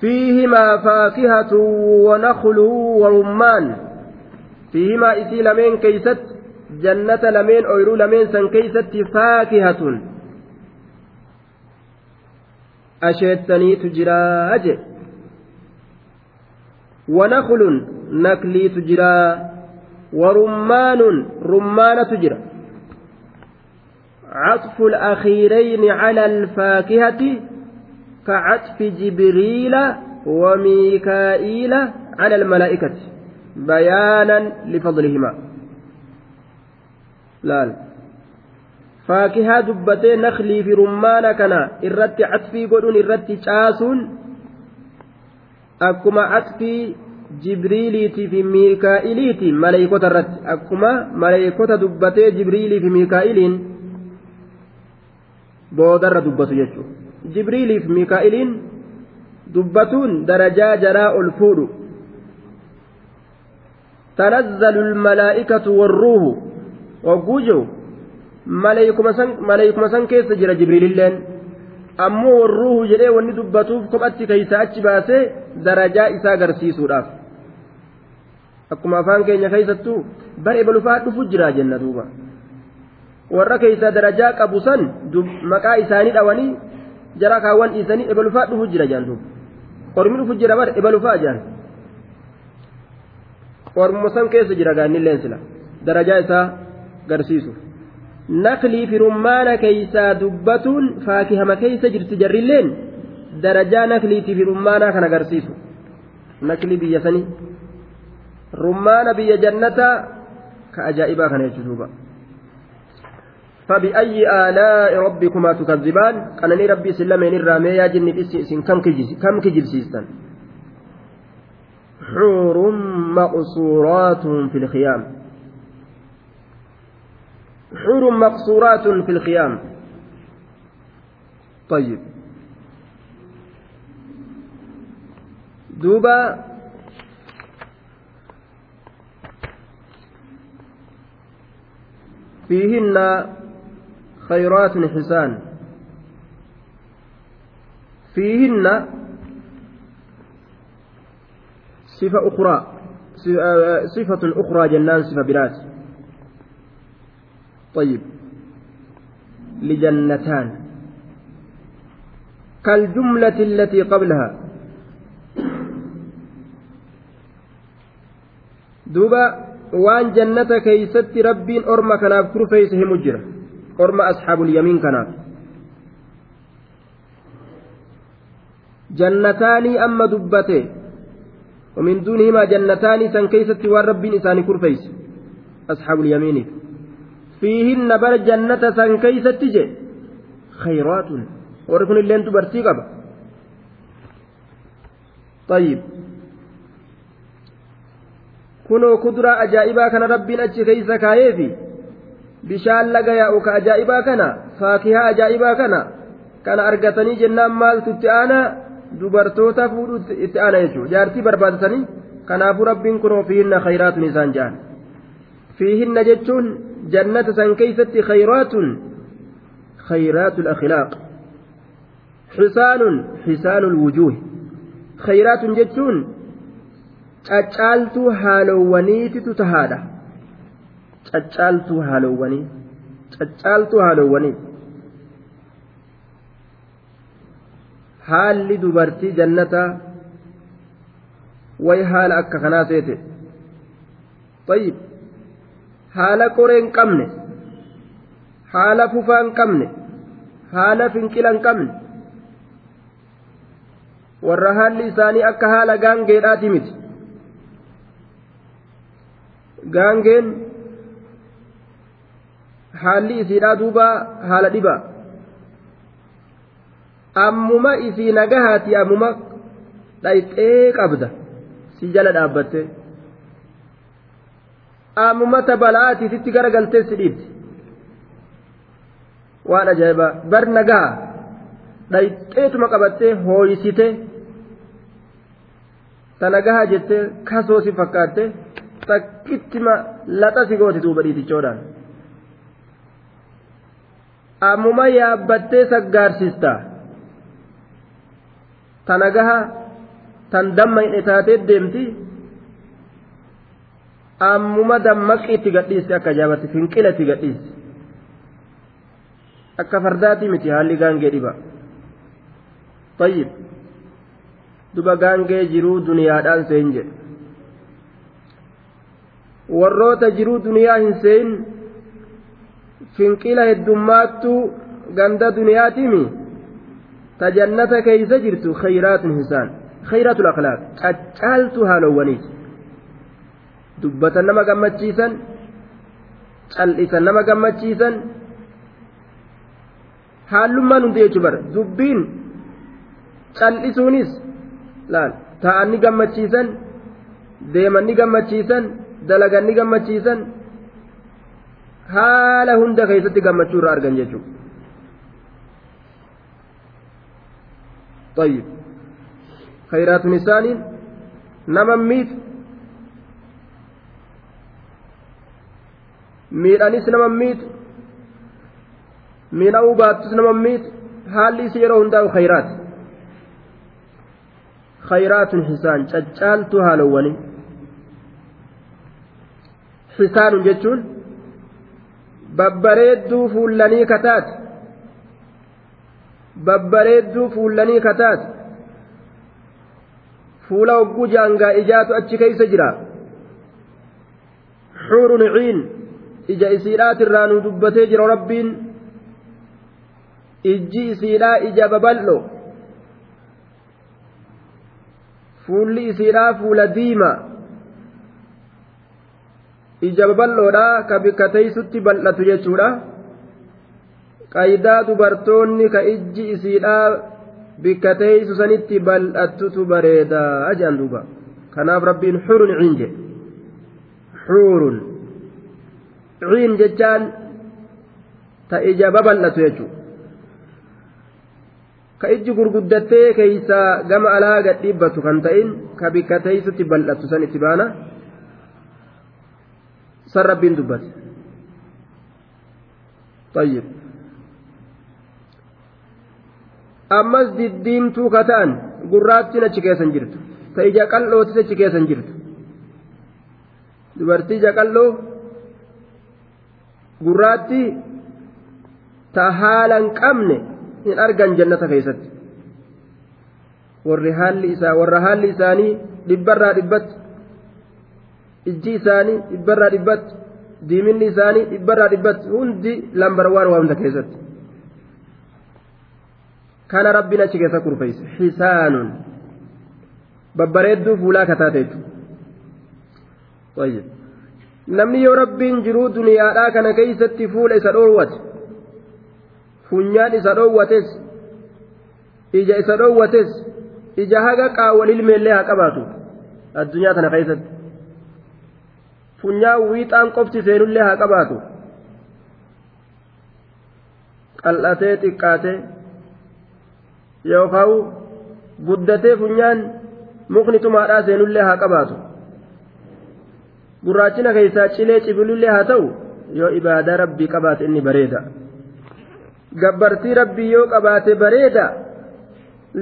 فيهما فاكهة ونخل ورمان. فيهما إسي لمين كيست؟ جنة لمين أويرو لمين سن كيست؟ فاكهة. أشيتني تجرى أجل ونخل نكلي تجرى ورمان رمان تجرى عطف الأخيرين على الفاكهة كعطف جبريل وميكائيل على الملائكة بيانا لفضلهما. لا فاكهة دبتي نخلي في رمان كنا. إرت عطفي قدون إرت شاسون أكما عطفي jibriiliitii fi miikaa'iliiti maleeykota irratti akkuma maleeykota dubbatee jibriilii fi miikaa'iliin boodarra dubbatu jechuudha jibriilii fi miikaa'iliin dubbatuun darajaa jaraa ol fuudhu tanazzalu lmalaa'ikatu warruuhu wagguu jiru maleeykuma san keessa jira jibriililleen ammoo warruuhu jedhee wanni dubbatuuf kophatti keeysa achi baasee darajaa isaa agarsiisuudhaaf akkuma afaan keenya keessattuu bare balufaa dhufu jira jenna duuba warra keeysaa darajaa qabu san maqaa isaanii dhawanii jara kaawwan dhiisanii ebalufaa dhufu jira jaan duuba ormi dhufu jira bare ebalufaa jaan ormuma san keessa jira gaannilleen sila darajaa isaa garsiisuuf naklii fi rummaana keeysaa dubbatuun faakihama keeysa jirti jarrilleen darajaa nakliitii fi rummaanaa kan agarsiisu naklii biyya sanii rummaana biyya jannataa ka ajaa'ibaa kana jechuudha فبأي آلاء ربكما تكذبان؟ قالني ربي سلمين الرامي يا جني إسن كم كم كجل سيستان. حور مقصورات في الخيام. حور مقصورات في الخيام. طيب. دوبا. فيهن خيرات حسان. فيهن صفة أخرى صفة أخرى جنان صفة برات طيب. لجنتان. كالجملة التي قبلها. دوبا waan jannata keeysatti rabbiin orma kanaaf kurfeeyse jira orma asxaabul yamiin kanaaf jannataanii amma dubbate ومن دونهما جنتان سن كيست وان ربين إساني كرفيس أصحاب اليمين فيهن بر جنة سن كيست جي خيرات وركن اللين تبرتي طيب kunoo kuduraa ajaa'ibaa kana rabbiin achi keeysa kaayeefi bishaan laga yaa'u ka ajaa'ibaa kana faakihaa ajaa'ibaa kana kana argatanii jennaan maaltu itti aanaa dubartoota fuudhu itti aana jechuudha jaartii barbaadatanii kanaafuu rabbiin kunoo fiihinna khayraatun isaan ja'an fiihinna jechuun jannata san keeysatti khayraatun khayraatu lakhlaaq xisaanun xisaanu lwujuuhi khayraatun jechuun caccaaltuu haalowwaniititu tahaadha caccaaltuu haalowwanii caccaaltuu haalowwanii haalli dubartii jannataa way haala akka kanaa seete طيب haala qoree hin qabne haala fufaa hin qabne haala finqila hin qabne warra haalli isaanii akka haala gaangeedhaati miti gaangeen haalli isiidhaa duuba haala dhibaa ammuma isii nagahaati ammuma dhayxee qabda si jala dhaabbatte ammuma tabala'aatiititti gara galtee si dhiibdi waan ajaa'ibaa bar nagaha dhayxeetuma qabattee hooyisite ta nagaha jettee kasoo si fakkaatte takkittima laxa si gooti duuba dhiitichoodhaan ammuma yaabbattee saggaarsiista ta nagaha tan damma hin taatee deemti ammuma dammaqi itti gadhiiste akka jaabatti finqila itti gadhiiste akka fardaatii miti haalli gaangee dhiba tayyib duba gaangee jiruu duniyaadhaan seen jedhe warroota jiruu duniyaa hin seen finqila heddummaattuu ganda duniyaatimi ta jannata keeysa jirtu khayraatun hisaan khayraatu akhlaaq caccaaltu haalowwaniiti dubbatan nama gammachiisan cal'isan nama gammachiisan haallummaan hundi jechuu bara dubbiin cal'isuunis laal ta'anni gammachiisan deemanni gammachiisan dalaganni gammachiisan haala hunda keessatti gammachuu irraa argan jechuudha. طيب خيرات نسان نما ميت miidhanis nama miitu miidha'uu baattus nama miitu haalli isi yeroo hundaa'u khayraati khayraatun hisaan caccaaltu haalowwanii hisaanun jechuun babbareedduu fuullanii kataate babbareedduu fuullanii kataate fuula hogguu jaangaa ijaatu achi keeysa jira xuurun ciin ija isiidhaatirraa nu dubbatee jira rabbiin ijji isiidhaa ija babal'o fuulli isiidhaa fuula diima ija babal'oodha ka bikka teeysutti bal'atu jechuudha qaydaa dubartoonni ka ijji isiidhaa bikka teeysu sanitti bal'attutu bareedaa jedhan duuba kanaaf rabbiin xurun ciin jedhe xuurun ciin jechaan ta ija babal'atu jechuudha ka ijji gurguddattee keeysaa gama alaa gad dhiibbatu kan ta'in ka bikka teeysutti bal'atu san itti baana san rabbiin dubbate طيب ammas diddiimtuu ka ta'an gurraattiin achi keessan jirtu ta ija qal'ootis achi keessan jirtu dubartii ija qal'oo gurraatti ta haalan qabne hin argan jannata keessatti warri haalli isaa warra haalli isaanii dhibbarraa dhibbatti ijji isaanii dhibbarraa dhibbatti diiminni isaanii dhibbarraa dhibbatti hundi lambar waan waa hunda keessatti kana rabbiin achi keessa kurfeeyse xisaanun babbareedduu fuulaa kataate jechuudha namni yoo rabbiin jiruu duniyaadhaa kana keeysatti fuula isa dhoowwate funyaan isa dhoowwates ija isa dhoowwates ija haga qaawwal ilmeellee haa qabaatu addunyaa kana keessatti funyaan wiixaan qofti seenullee haa qabaatu. Qal'atee xiqqaatee yookaan guddatee funyaan mukni tumaadhaa seenullee haa qabaatu. Gurraachina keessaa cilee cibilullee haa ta'u yoo ibaadaa rabbii qabaate inni bareeda. gabbartii rabbii yoo qabaate bareeda.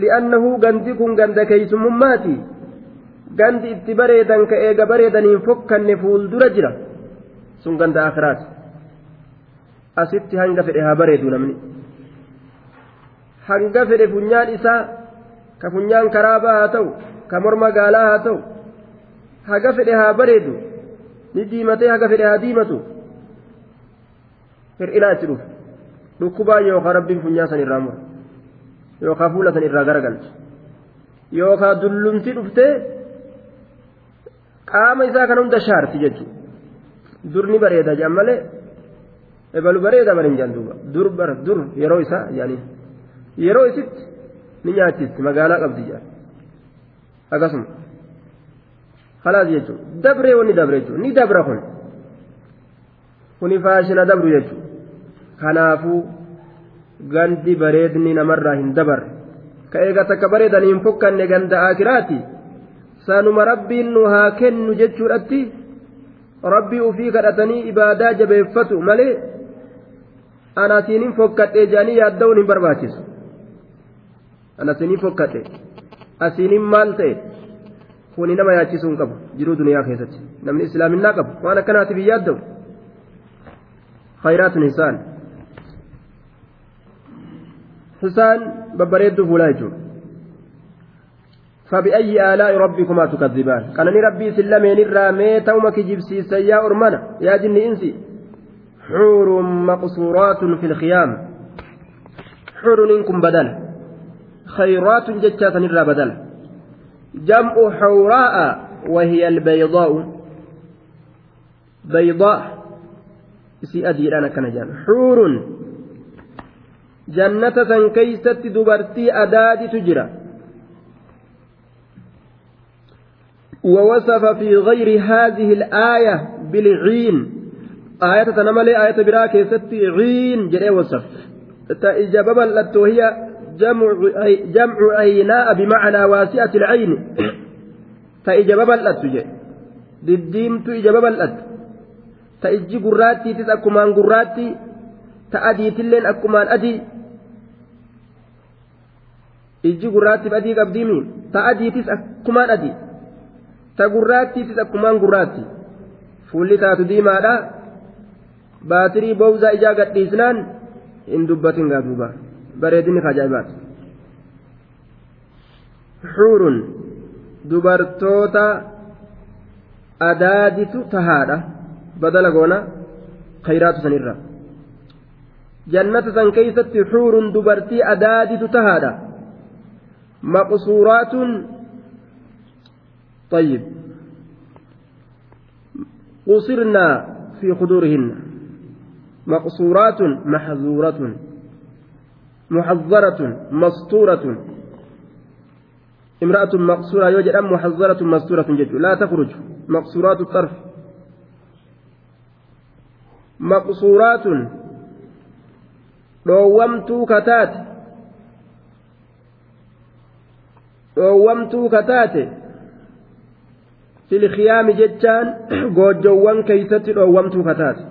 Li'annahu gandi kun ganda keeysumummaati gandi itti bareedan ka eega bareedaniin fokkanne fuuldura jira. Sun ganda akiraati asitti hanga fedhe haa bareedu namni. Hanga fedhe funyaan isaa ka funyaan karaabaa haa ta'u ka morma gaalaa haa ta'u haga fedhe haa bareedu ni diimatee haga fedhe haa diimatu. Hir'inaa itti dhufu. Dhukkubaa yookaan rabbiin funyaa san irraa mura yookaan fuula san irraa garagalcha. Yookaan dullumti dhuftee qaama isaa kan hunda shaarti jechuudha durni bareeda jedhan malee ebalu bareeda hin duuba dur bara dur yeroo isaa yaanii yeroo isitti ni nyaachisti magaalaa qabdi jedhan akkasuma khalaas jechuudha dabree wanni dabre jechuudha ni dabra kun kuni faashina dabru jechuudha. kanaafuu gandi bareedni namarraa hin dabarre ka eega takka bareedanii hin fokkanne ganda akiraati sanuma rabbiin nu haa kennu jechuudhatti rabbii ufii kadhatanii ibaadaa jabeeffatu malee anasiinin fokkadhe jedhanii yaadda'uun hin barbaachisu anasiinin fokkadhe. Asiinin maal ta'e? Kuni nama yaachisuu hin qabu jiruu duniyaa keessatti. Namni islaaminaa qabu waan akkanaatiif hin yaadda'u. Khayraatun isaan isaan babbareedduu fuulaa jechuudha. فبأي آلاء ربكما تكذبان؟ قالني ربي سلمين الرامي تومك جبسي سيا أرمنا. يا جن إنسي. حور مقصورات في الخيام. حور إنكم بدل. خيرات جتات الرا بدل. جمع حوراء وهي البيضاء. بيضاء. سي أدي أنا كنجان. حور. jannata san keeysatti dubartii adaaditu jira ووصف في غير هذه الآية بالعين. آية تنملي آية براك ست عين جري وصف. إجابة وهي جمع جمع عيناء بمعنى واسعة العين. فإجابة بلت دديمت إجابة بلت تأجي قراتي تسأكمان قراتي. تأديت اللين أكمان أدي. ijji gurraattiif adii qabdiimi ta adiitis akkumaan adii ta gurraattiifis akkumaan gurraatti fuulli taatu diimaadha baatirii boowzaa ijaa gadhiisnaan hin dubbatin gaa duuba bareedinni ajaa'ibaati xuurun dubartoota adaaditu tahaadha badala goona khayraatu sanirra jannata san keeysatti xuurun dubartii adaaditu tahaadha مقصورات طيب. قصرنا في خدورهن مقصورات محظورة محذرة مسطورة امرأة مقصورة يوجد أم محذرة مستورة جد. لا تخرج. مقصورات الطرف. مقصورات. dhoowwamtuu kataate dhoowwamtuu kataate filkiyaami jechaan goojjowwan keeysatti dhoowwamtuu kataate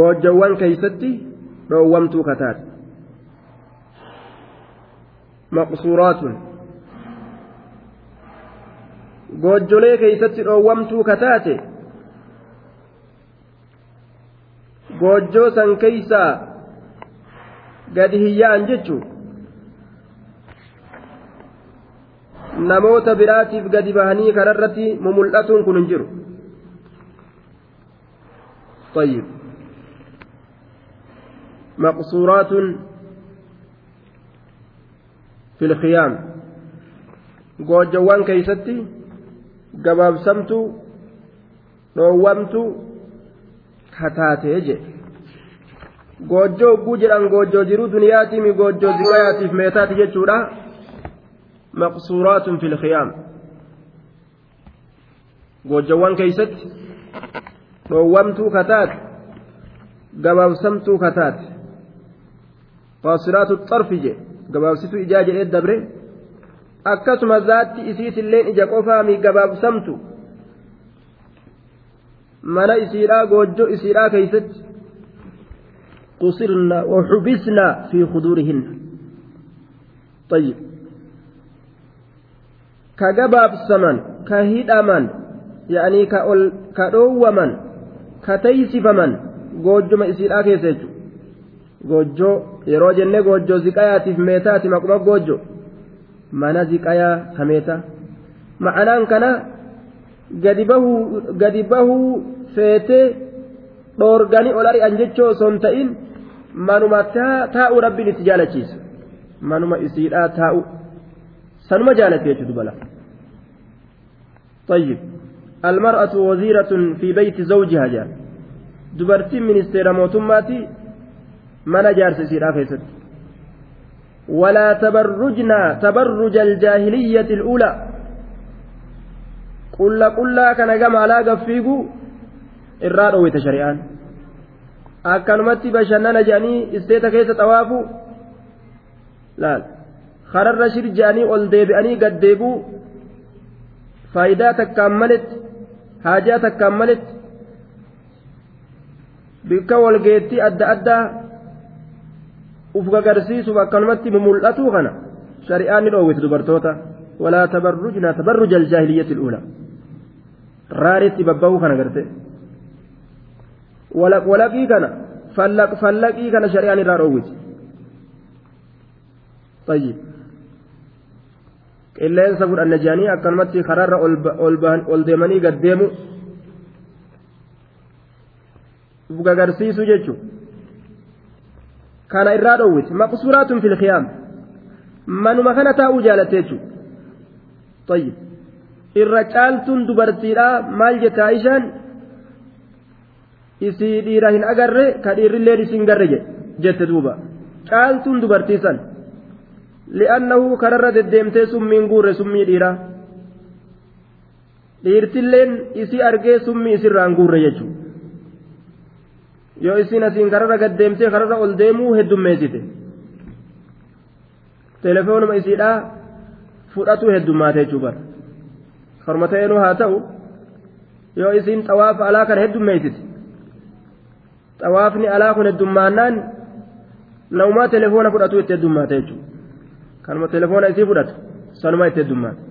goojjowwan keeysatti dhoowwamtuu kataate maqsuuraatun goojjolee keeysatti dhoowwamtuu kataate goojjoo san keeysaa gadi hiyya'an jechuu namoota biraatiif gadi bahanii kanarratti mumul'atuun kun hin jiru طيب مقصورات في الخيام goojjawwan keeysatti gabaabsamtu dhoowwamtu kataatee jedhe goojjoo ogguu jedhan goojjoo jiruu duniyaatiimi goojjoo ziqayaatiif meetaati jechuudha maqsuuraatun fi lkiyaam goojjawwan keeysatti dhoowwamtuu kataate gabaabsamtuu kataate qaasiraatu xarfi jedhe gabaabsituu ijaa jedhee dabre akkasuma zaatti isiitilleen ija qofaami gabaabsamtu mana isiidhaa goojjoo isiidhaa keeysatti قصرنا وحبسنا في ka gabaabsaman ka hidhaman yaanii ka ol ka dhoowwaman ka taysifaman goojjuma isiidhaa keessa jechuudha. Goojjoo yeroo jenne goojjoo ziqayaatiif meetaati maquma goojjo mana ziqayaa ka meeta. Ma'anaan kana gadi bahuu feetee dhoorganii ol ari'an jechoo osoo hin ta'in manuma taa'u rabbiin itti jaalachiisa. Manuma isiidhaa taa'u. Sanuma jaalate jechuudha bala طيب. المرأة وزيرة في بيت زوجها جاء. دبرتي منستير موتماتي من جارس سيرا كيست ولا تبرجنا تبرج الجاهلية الأولى. قل قل كان جمع لا قفيقو. irraa dhoowwite shari'aan akkanumatti bashannana jedhanii isteeta keessa xawaafu laal ol deebi'anii gad deebuu faayidaa takkaan maletti haajaa takkaan maletti bikka walgeettii adda addaa uf gagarsiisuuf akkanumatti mumul'atu kana shari'aan ni dhoowwite dubartoota walaa tabarrujna tabarruja aljaahiliyyati al'uula raaritti babba'uu kana garte walaqii kana fallaqii kana shari'aan irraa dhoowwiti طيب qilleensa fudhanne jedhanii akkanumatti karaarra ol deemanii gad deemu gagarsiisu jechuun kana irraa dhoowwiti maqsuuraatun fil khiyaam manuma kana taa'uu jaalatte jechuudha طيب irra caaltuun dubartiidhaa maal jette Aishaan isii dhiira hin agarre ka dhiirrilleen isin garre jette duuba caaltuun dubartii san li'annahu kararra deddeemtee summiin guurre summii dhiiraa dhiirtilleen isii argee summii isirraan guurre jechuudha yoo isin asiin kararra gaddeemtee kararra ol deemuu heddummeessite telefoonuma isiidhaa fudhatuu heddummaate jechuudha karma ta'eenuu haa ta'u yoo isin xawaafa alaa kana heddummeessite xawaafni alaa kun heddummaannaan naumaa telefoona fudhatuu itti heddummaate jechuudha kanuma telefoona isii fudhatu sanuma itti heddummaate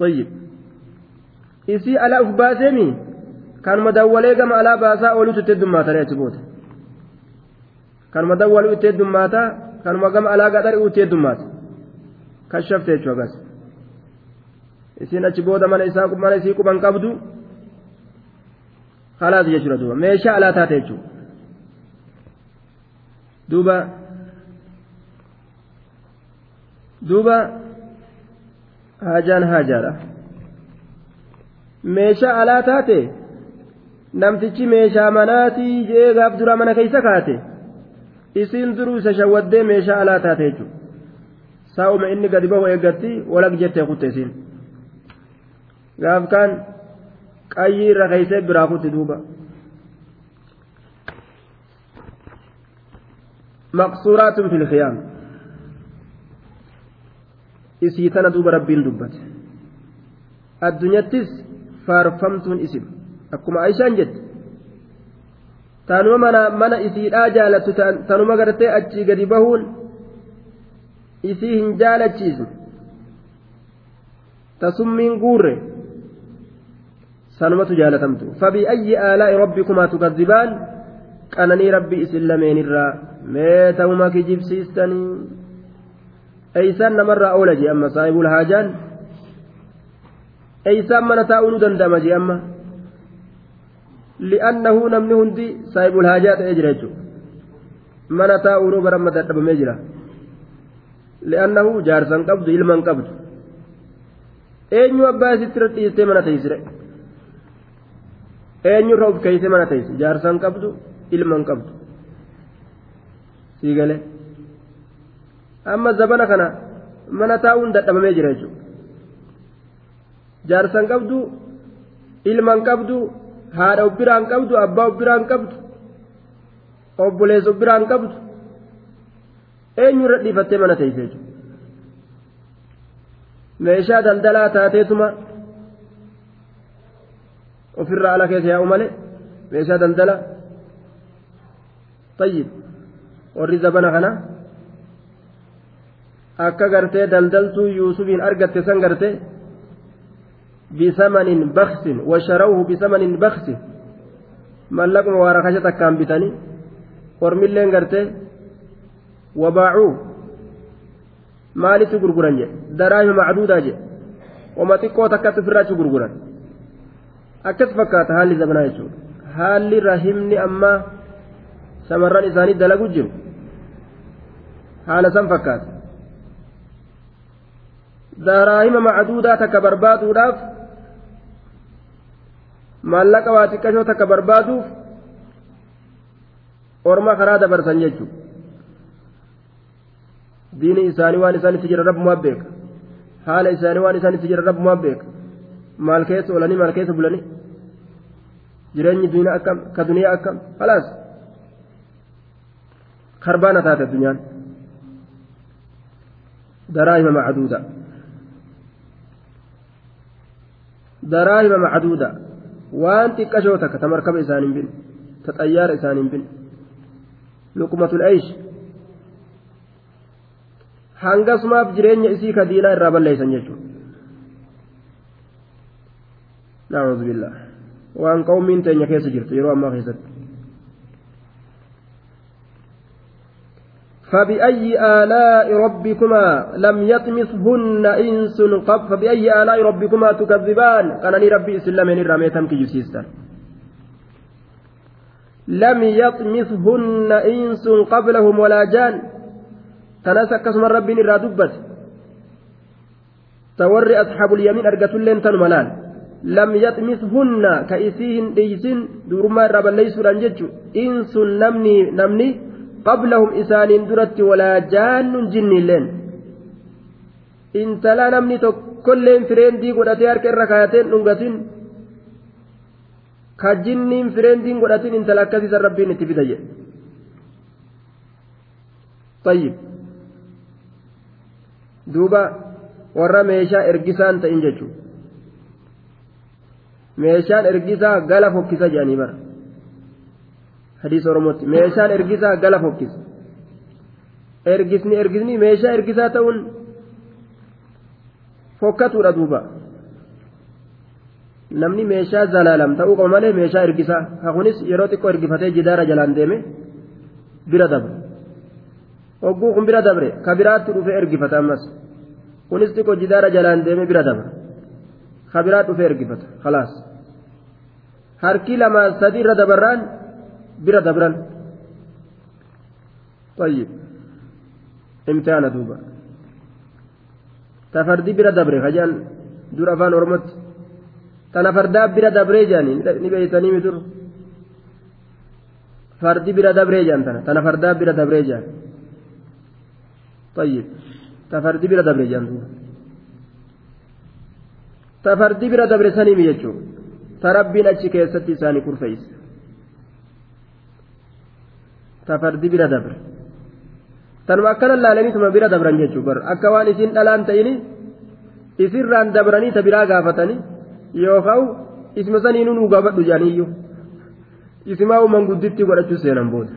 طيب isii alaa uf baaseemi kanuma dawwalee gama alaa baasaa oolutu itti heddummaatanii achi booda kanuma dawwaluu itti heddummaata kanuma gama alaa gaxari'uu itti heddummaata kashafte jechuu agas isiin achi booda mana isaa mana isii quban qabdu khalaas jechuudha duuba meeshaa alaa taate jechuudha duuba duuba haajaan haajaadha. Meeshaa alaa taate namtichi meeshaa manaatii jee gaaf dura mana keeysa kaate isiin duruu isa shawwaddee meeshaa alaa taate jechuudha. Saa'uma inni gadi bahu eeggatti walag jettee kutte isiin gaaf kaan qayyii irra keeysee biraa kutti duuba. Maqsuuraatun fil isii tana duuba rabbiin dubbate. Addunyattis faarfamtuun isin. Akkuma aishaan jette taanuma mana mana isiidhaa jaalattu tanuma gartee achii gadi bahuun isii hin jaalachiisu. Tasummiin guurre sanumatu jaalatamtu. Fabi'ayyi aalaa'i rabbikumaa tukadibaan qananii rabbi isin lameenirraa mee ta'uma kijibsiistanii eeysaan namarraa oola jee amma saahibul haajaan eeysaan mana taa'uu nu danda'ama jee amma li'annahu namni hundi saahibul haajaa ta'ee jira jechuudha mana taa'uu nu bara amma dadhabamee jira li'annahu jaarsan qabdu ilman qabdu eenyu abbaa isitti dhiistee mana teessire eenyurra of keeyse mana teessi jaarsan qabdu ilman qabdu sii galee amma zabana kana mana taa'uun dadhabamee jira jechuudha jaarsan qabdu ilman qabdu haadha of biraan qabdu abbaa of biraan qabdu obboleessa of biraan qabdu eenyurra dhiifattee mana teessee jechuudha meeshaa daldalaa taateetuma ofirraa ala keessa yaa'u malee meeshaa daldala tayyib warri zabana kana akka gartee daldaltuu yuusufiin argatte san gartee bisamanin baksin washarawhu bisamanin baksin mallaquma waa rakasha takkaan bitanii ormilleen gartee wabaacuu maalitti gurguran jedhe daraahima macduudaa jedhe wama xiqqoo takkatti ofirraachi gurguran akkas fakkaata haalli zamanaa jechuudha haalli rahimni amma shamarran isaanii dalagu jiru haala san fakkaata daraahima macduudaa takka barbaaduudhaaf maallaqa waa xiqqashoo takka barbaaduuf orma karaa dabarsan jechuudha diini isaanii waan isaan itti jira rabbumaa beeka haala isaanii waan isaan itti jira rabbumaa beeka maal keessa oolanii maal keessa bulanii jireenyi diina akkam ka duniyaa akkam halaas karbaana taate addunyaan daraahima macduuda daraahima macduuda waan xiqqashoo takka ta markaba isaan hin bin ta xayyaara isaan hin bin luqmatul aysh hangasumaaf jireenya isii ka diinaa irraa balleeysan jechuudha naa'uudhu billaa waan qawmiin teenya keessa jirtu yeroo ammaa keessatti. فبأي آلاء ربكما لم يطمثهن إنس قبل فبأي آلاء ربكما تكذبان؟ قالني ربي إسلامين الرميتم كي يسيستان لم يطمثهن إنس قبلهم ولا جان. تناسى كسم ربي نرى دبت. توري أصحاب اليمين أرقة لين تنملان. لم يطمثهن كإسيهن ديسن دورما ربا ليسوا إنس نمني نمني إسان درت ولا جان جن لين intala namni tokkolleen fireendii godhatee harka irra kaayateen dhungatin ka jinniin fireendiin godhatin intala akkasiisan rabbiin itti fida jedhe طيب duuba warra meeshaa ergisaan ta'in jechuudha meeshaan ergisaa gala fokkisa jedhanii bara hadiisa oromootti meeshaan ergisaa gala fokkisa ergisni ergisni meeshaa ergisaa ta'uun fokkatuudha duuba namni meeshaa zalaalam ta'uu qaba malee meeshaa ergisaa hakunis yeroo xiqqoo ergifatee jidaara jalaan deeme bira dabre hogguu kun bira dabre ka biraatti dhufee ergifata ammas kunis xiqqoo jidaara jalaan deeme bira dabre ka biraa dhufee ergifata khalaas harki lama sadii irra dabarraan برا دبران طيب. امتحان دوبا. تفردي برا دبر خجان دور افان ورمت. تنفرد برا دبر جاني. نبي تنيم دور فردي طيب. تفردي برا دبر جان دوبا. تفردي برا دبر ساني ميجو tafardi bira dabre. Tanuma akkana laalaniituma bira dabran jechuun bar akka waan isin dhalaan ta'ini isirraan dabranii ta biraa gaafatanii yookaan isma saniinuu nuu gaafadhu jaaniyyuu. Isimaa uuman gudditti godhachuu seenan booda.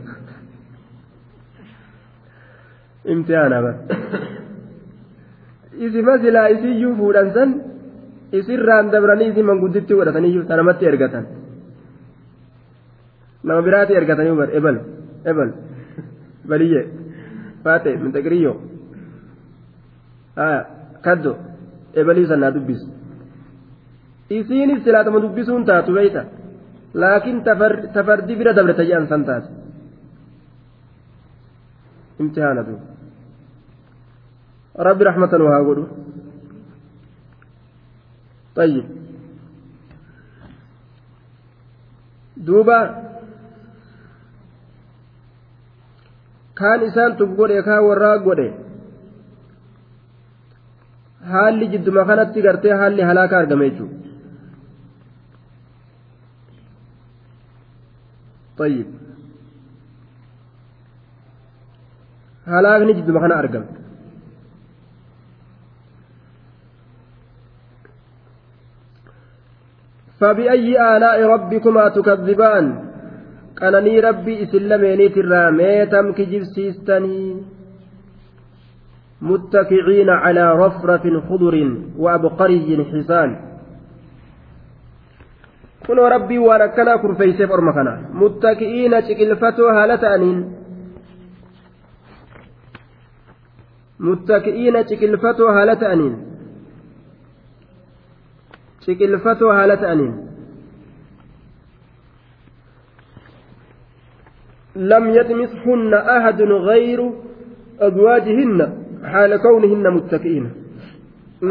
Imtihaana bar. Isima silaa isiyyuu fuudhan san isirraan dabranii isi mangudditti godhataniyyuu tanamatti ergatan. Nama biraati ergatanii bar ebal ebal baliyye faate mintaqiriyyo kaddo ebalii sannaa dubbis isiinis silaatama dubbisuun taatu beeyta laakiin tafardi bira dabrata jedhan san taate imtihaana duuba rabbi raxmatan waa godhu طيب duuba kaan isaan tuf godhe kaan warraa godhe haalli jidduma kanatti gartee haalli halaaka argame jechuudha طيب halaakni jidduma kana argame فبأي آلاء ربكما تكذبان قنني ربي إسلميني ترى ميتم كجبسيستني متكئين على رفرف خضر وأبقري حسان kunoo rabbii waan akkanaa kurfeeyseef orma kana muttaki'iina ciqilfatoo haala ta'aniin muttaki'iina ciqilfatoo haala ta'aniin ciqilfatoo haala ta'aniin لم يطمثهن أحد غير أزواجهن حال كونهن متكئين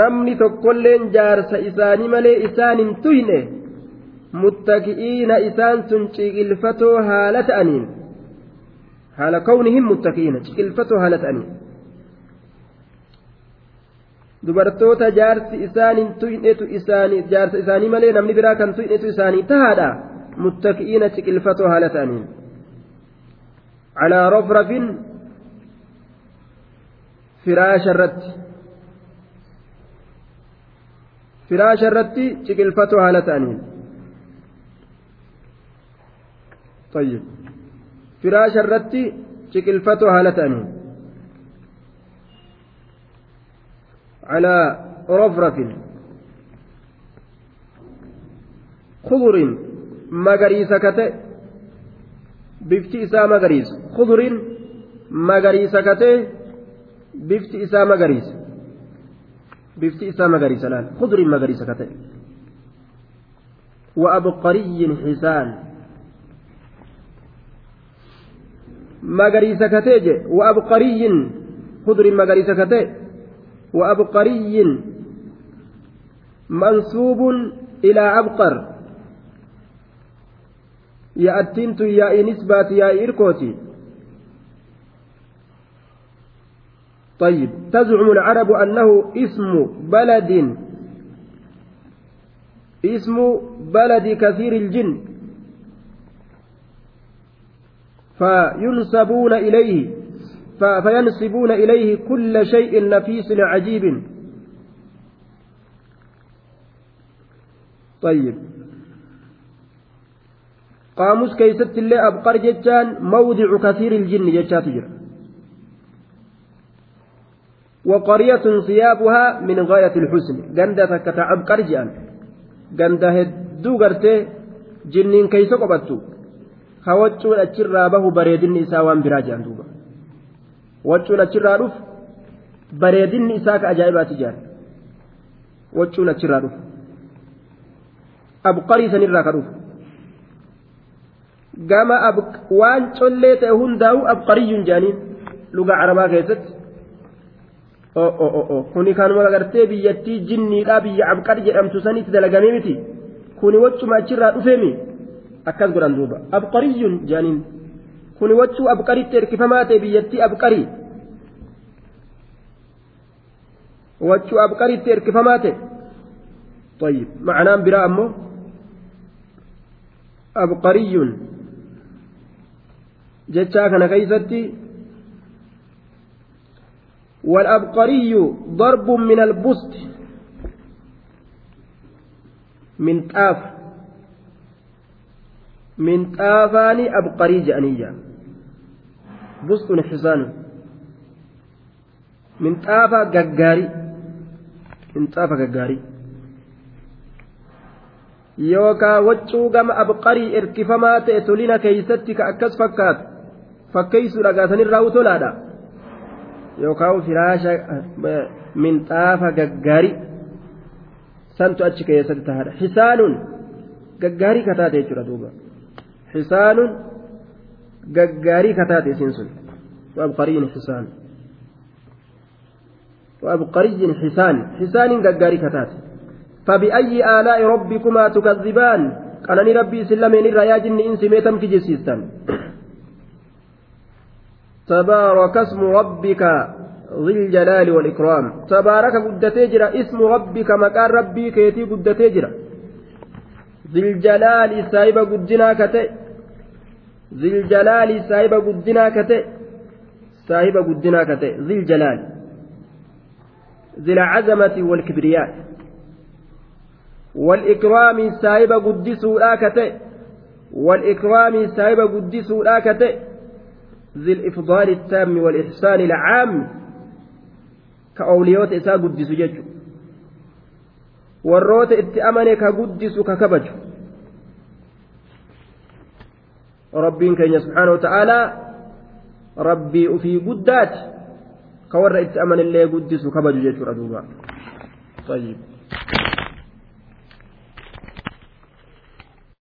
namni tokkolleen jaarsa isaanii malee isaanin tuyne muttaki'iina isaan sun ciqilfatoo haala ta'aniin haala kawnihim muttaki'iina ciqilfatoo haala ta'aniin dubartoota jaarsi isaanin tuynetu isaanii jaarsa isaanii malee namni biraa kan tuynetu isaanii tahaadha muttaki'iina ciqilfatoo haala ta'aniin calaa rafrafin firaasha irratti firaasha irratti ciqilfatoo haala ta'aniin طيب فراش الرتي شكلفتو هالتاني على رفرف خضر مغريسة كتئ bifti isaa magariisa khuduriin magariisa katee bifti isaa magariisa bifti isaa magariisa laal khuduriin magariisa katee وأبقري حسان magariisa katee je وأبقري خضر magariisa katee وأبقري منسوب إلى أبقر يا نسبات يا إركوتي. طيب تزعم العرب أنه اسم بلد اسم بلد كثير الجن. فينسبون إليه فينسبون إليه كل شيء نفيس عجيب. طيب qaamus keeysatti illee abqar jechaan mawdicu kasiiri iljinni jechaatu jira وقرية ثيابها من غاية الحسن. غندا تكتا عبقر جان. غندا هدو غرتي جنين كيسو قبطو خوچون اچرا به بريدن إسا وان براجان دوبا. وچون اچرا رف بريدن إسا كأجائبات جان. وچون اچرا رف أبقري سنرا كرف gama waan collee ta'e hundaa'u abqariyyuun jaaniin luga arabaa keessatti kuni kanuma agartee biyyattii jinniidhaa biyya abqar jedhamtu sanitti dalagamee miti kuni wachuma achirraa dhufeemi akkas godhan duuba abqariyyuun jaaniin kuni wachuu abqaritti erkifamaa ta'e biyyattii abqarii wachuu abqaritti erkifamaa ta'e طيب معناه براء أمه أبقري jechaa kana keeysatti والأبقري ضرب من البسط من طاف من طافان أبقري جأنية بسط حصان من طافا ققاري من طافا ققاري yookaan waccuu gama abqarii erkifamaa ta'e tolina keeysatti ka akkas fakkaatu fakkeessu dhagaasanirraa utolaadha yookaan firaasha minxaafa gaggaarii santu achi keessatti tahaadha xisaanuun gaggaarii kataate jechuudha duuba xisaanuun gaggaarii kataate isiin sun وأبقري حسان وأبقري حسان حسان قاري كتات فبأي آلاء ربكما تكذبان قالني ربي سلمين الرياج إني إنسي ميتم كجسيستان تبارك اسم ربك ذي الجلال والإكرام. تبارك قد تجرى اسم ربك مكان ربي كيتي قد تجرى ذي الجلال سايب قدنا كتئ ذي الجلال سايب قدنا كتئ سايب قدنا كتئ ذي الجلال. ذي العزمة والكبرياء. والإكرام سايب قدسوا لا كتئ والإكرام سايب قدسوا لا كتئ ذي الإفضال التام والإحسان العام كأوليوت إساء قدس ججو ka guddisu ka kabaju rabbiin keenya subhaanahu ta'aalaa rabbii ufii guddaati ka warra itti amanillee guddisu kabaju jechuudha duuba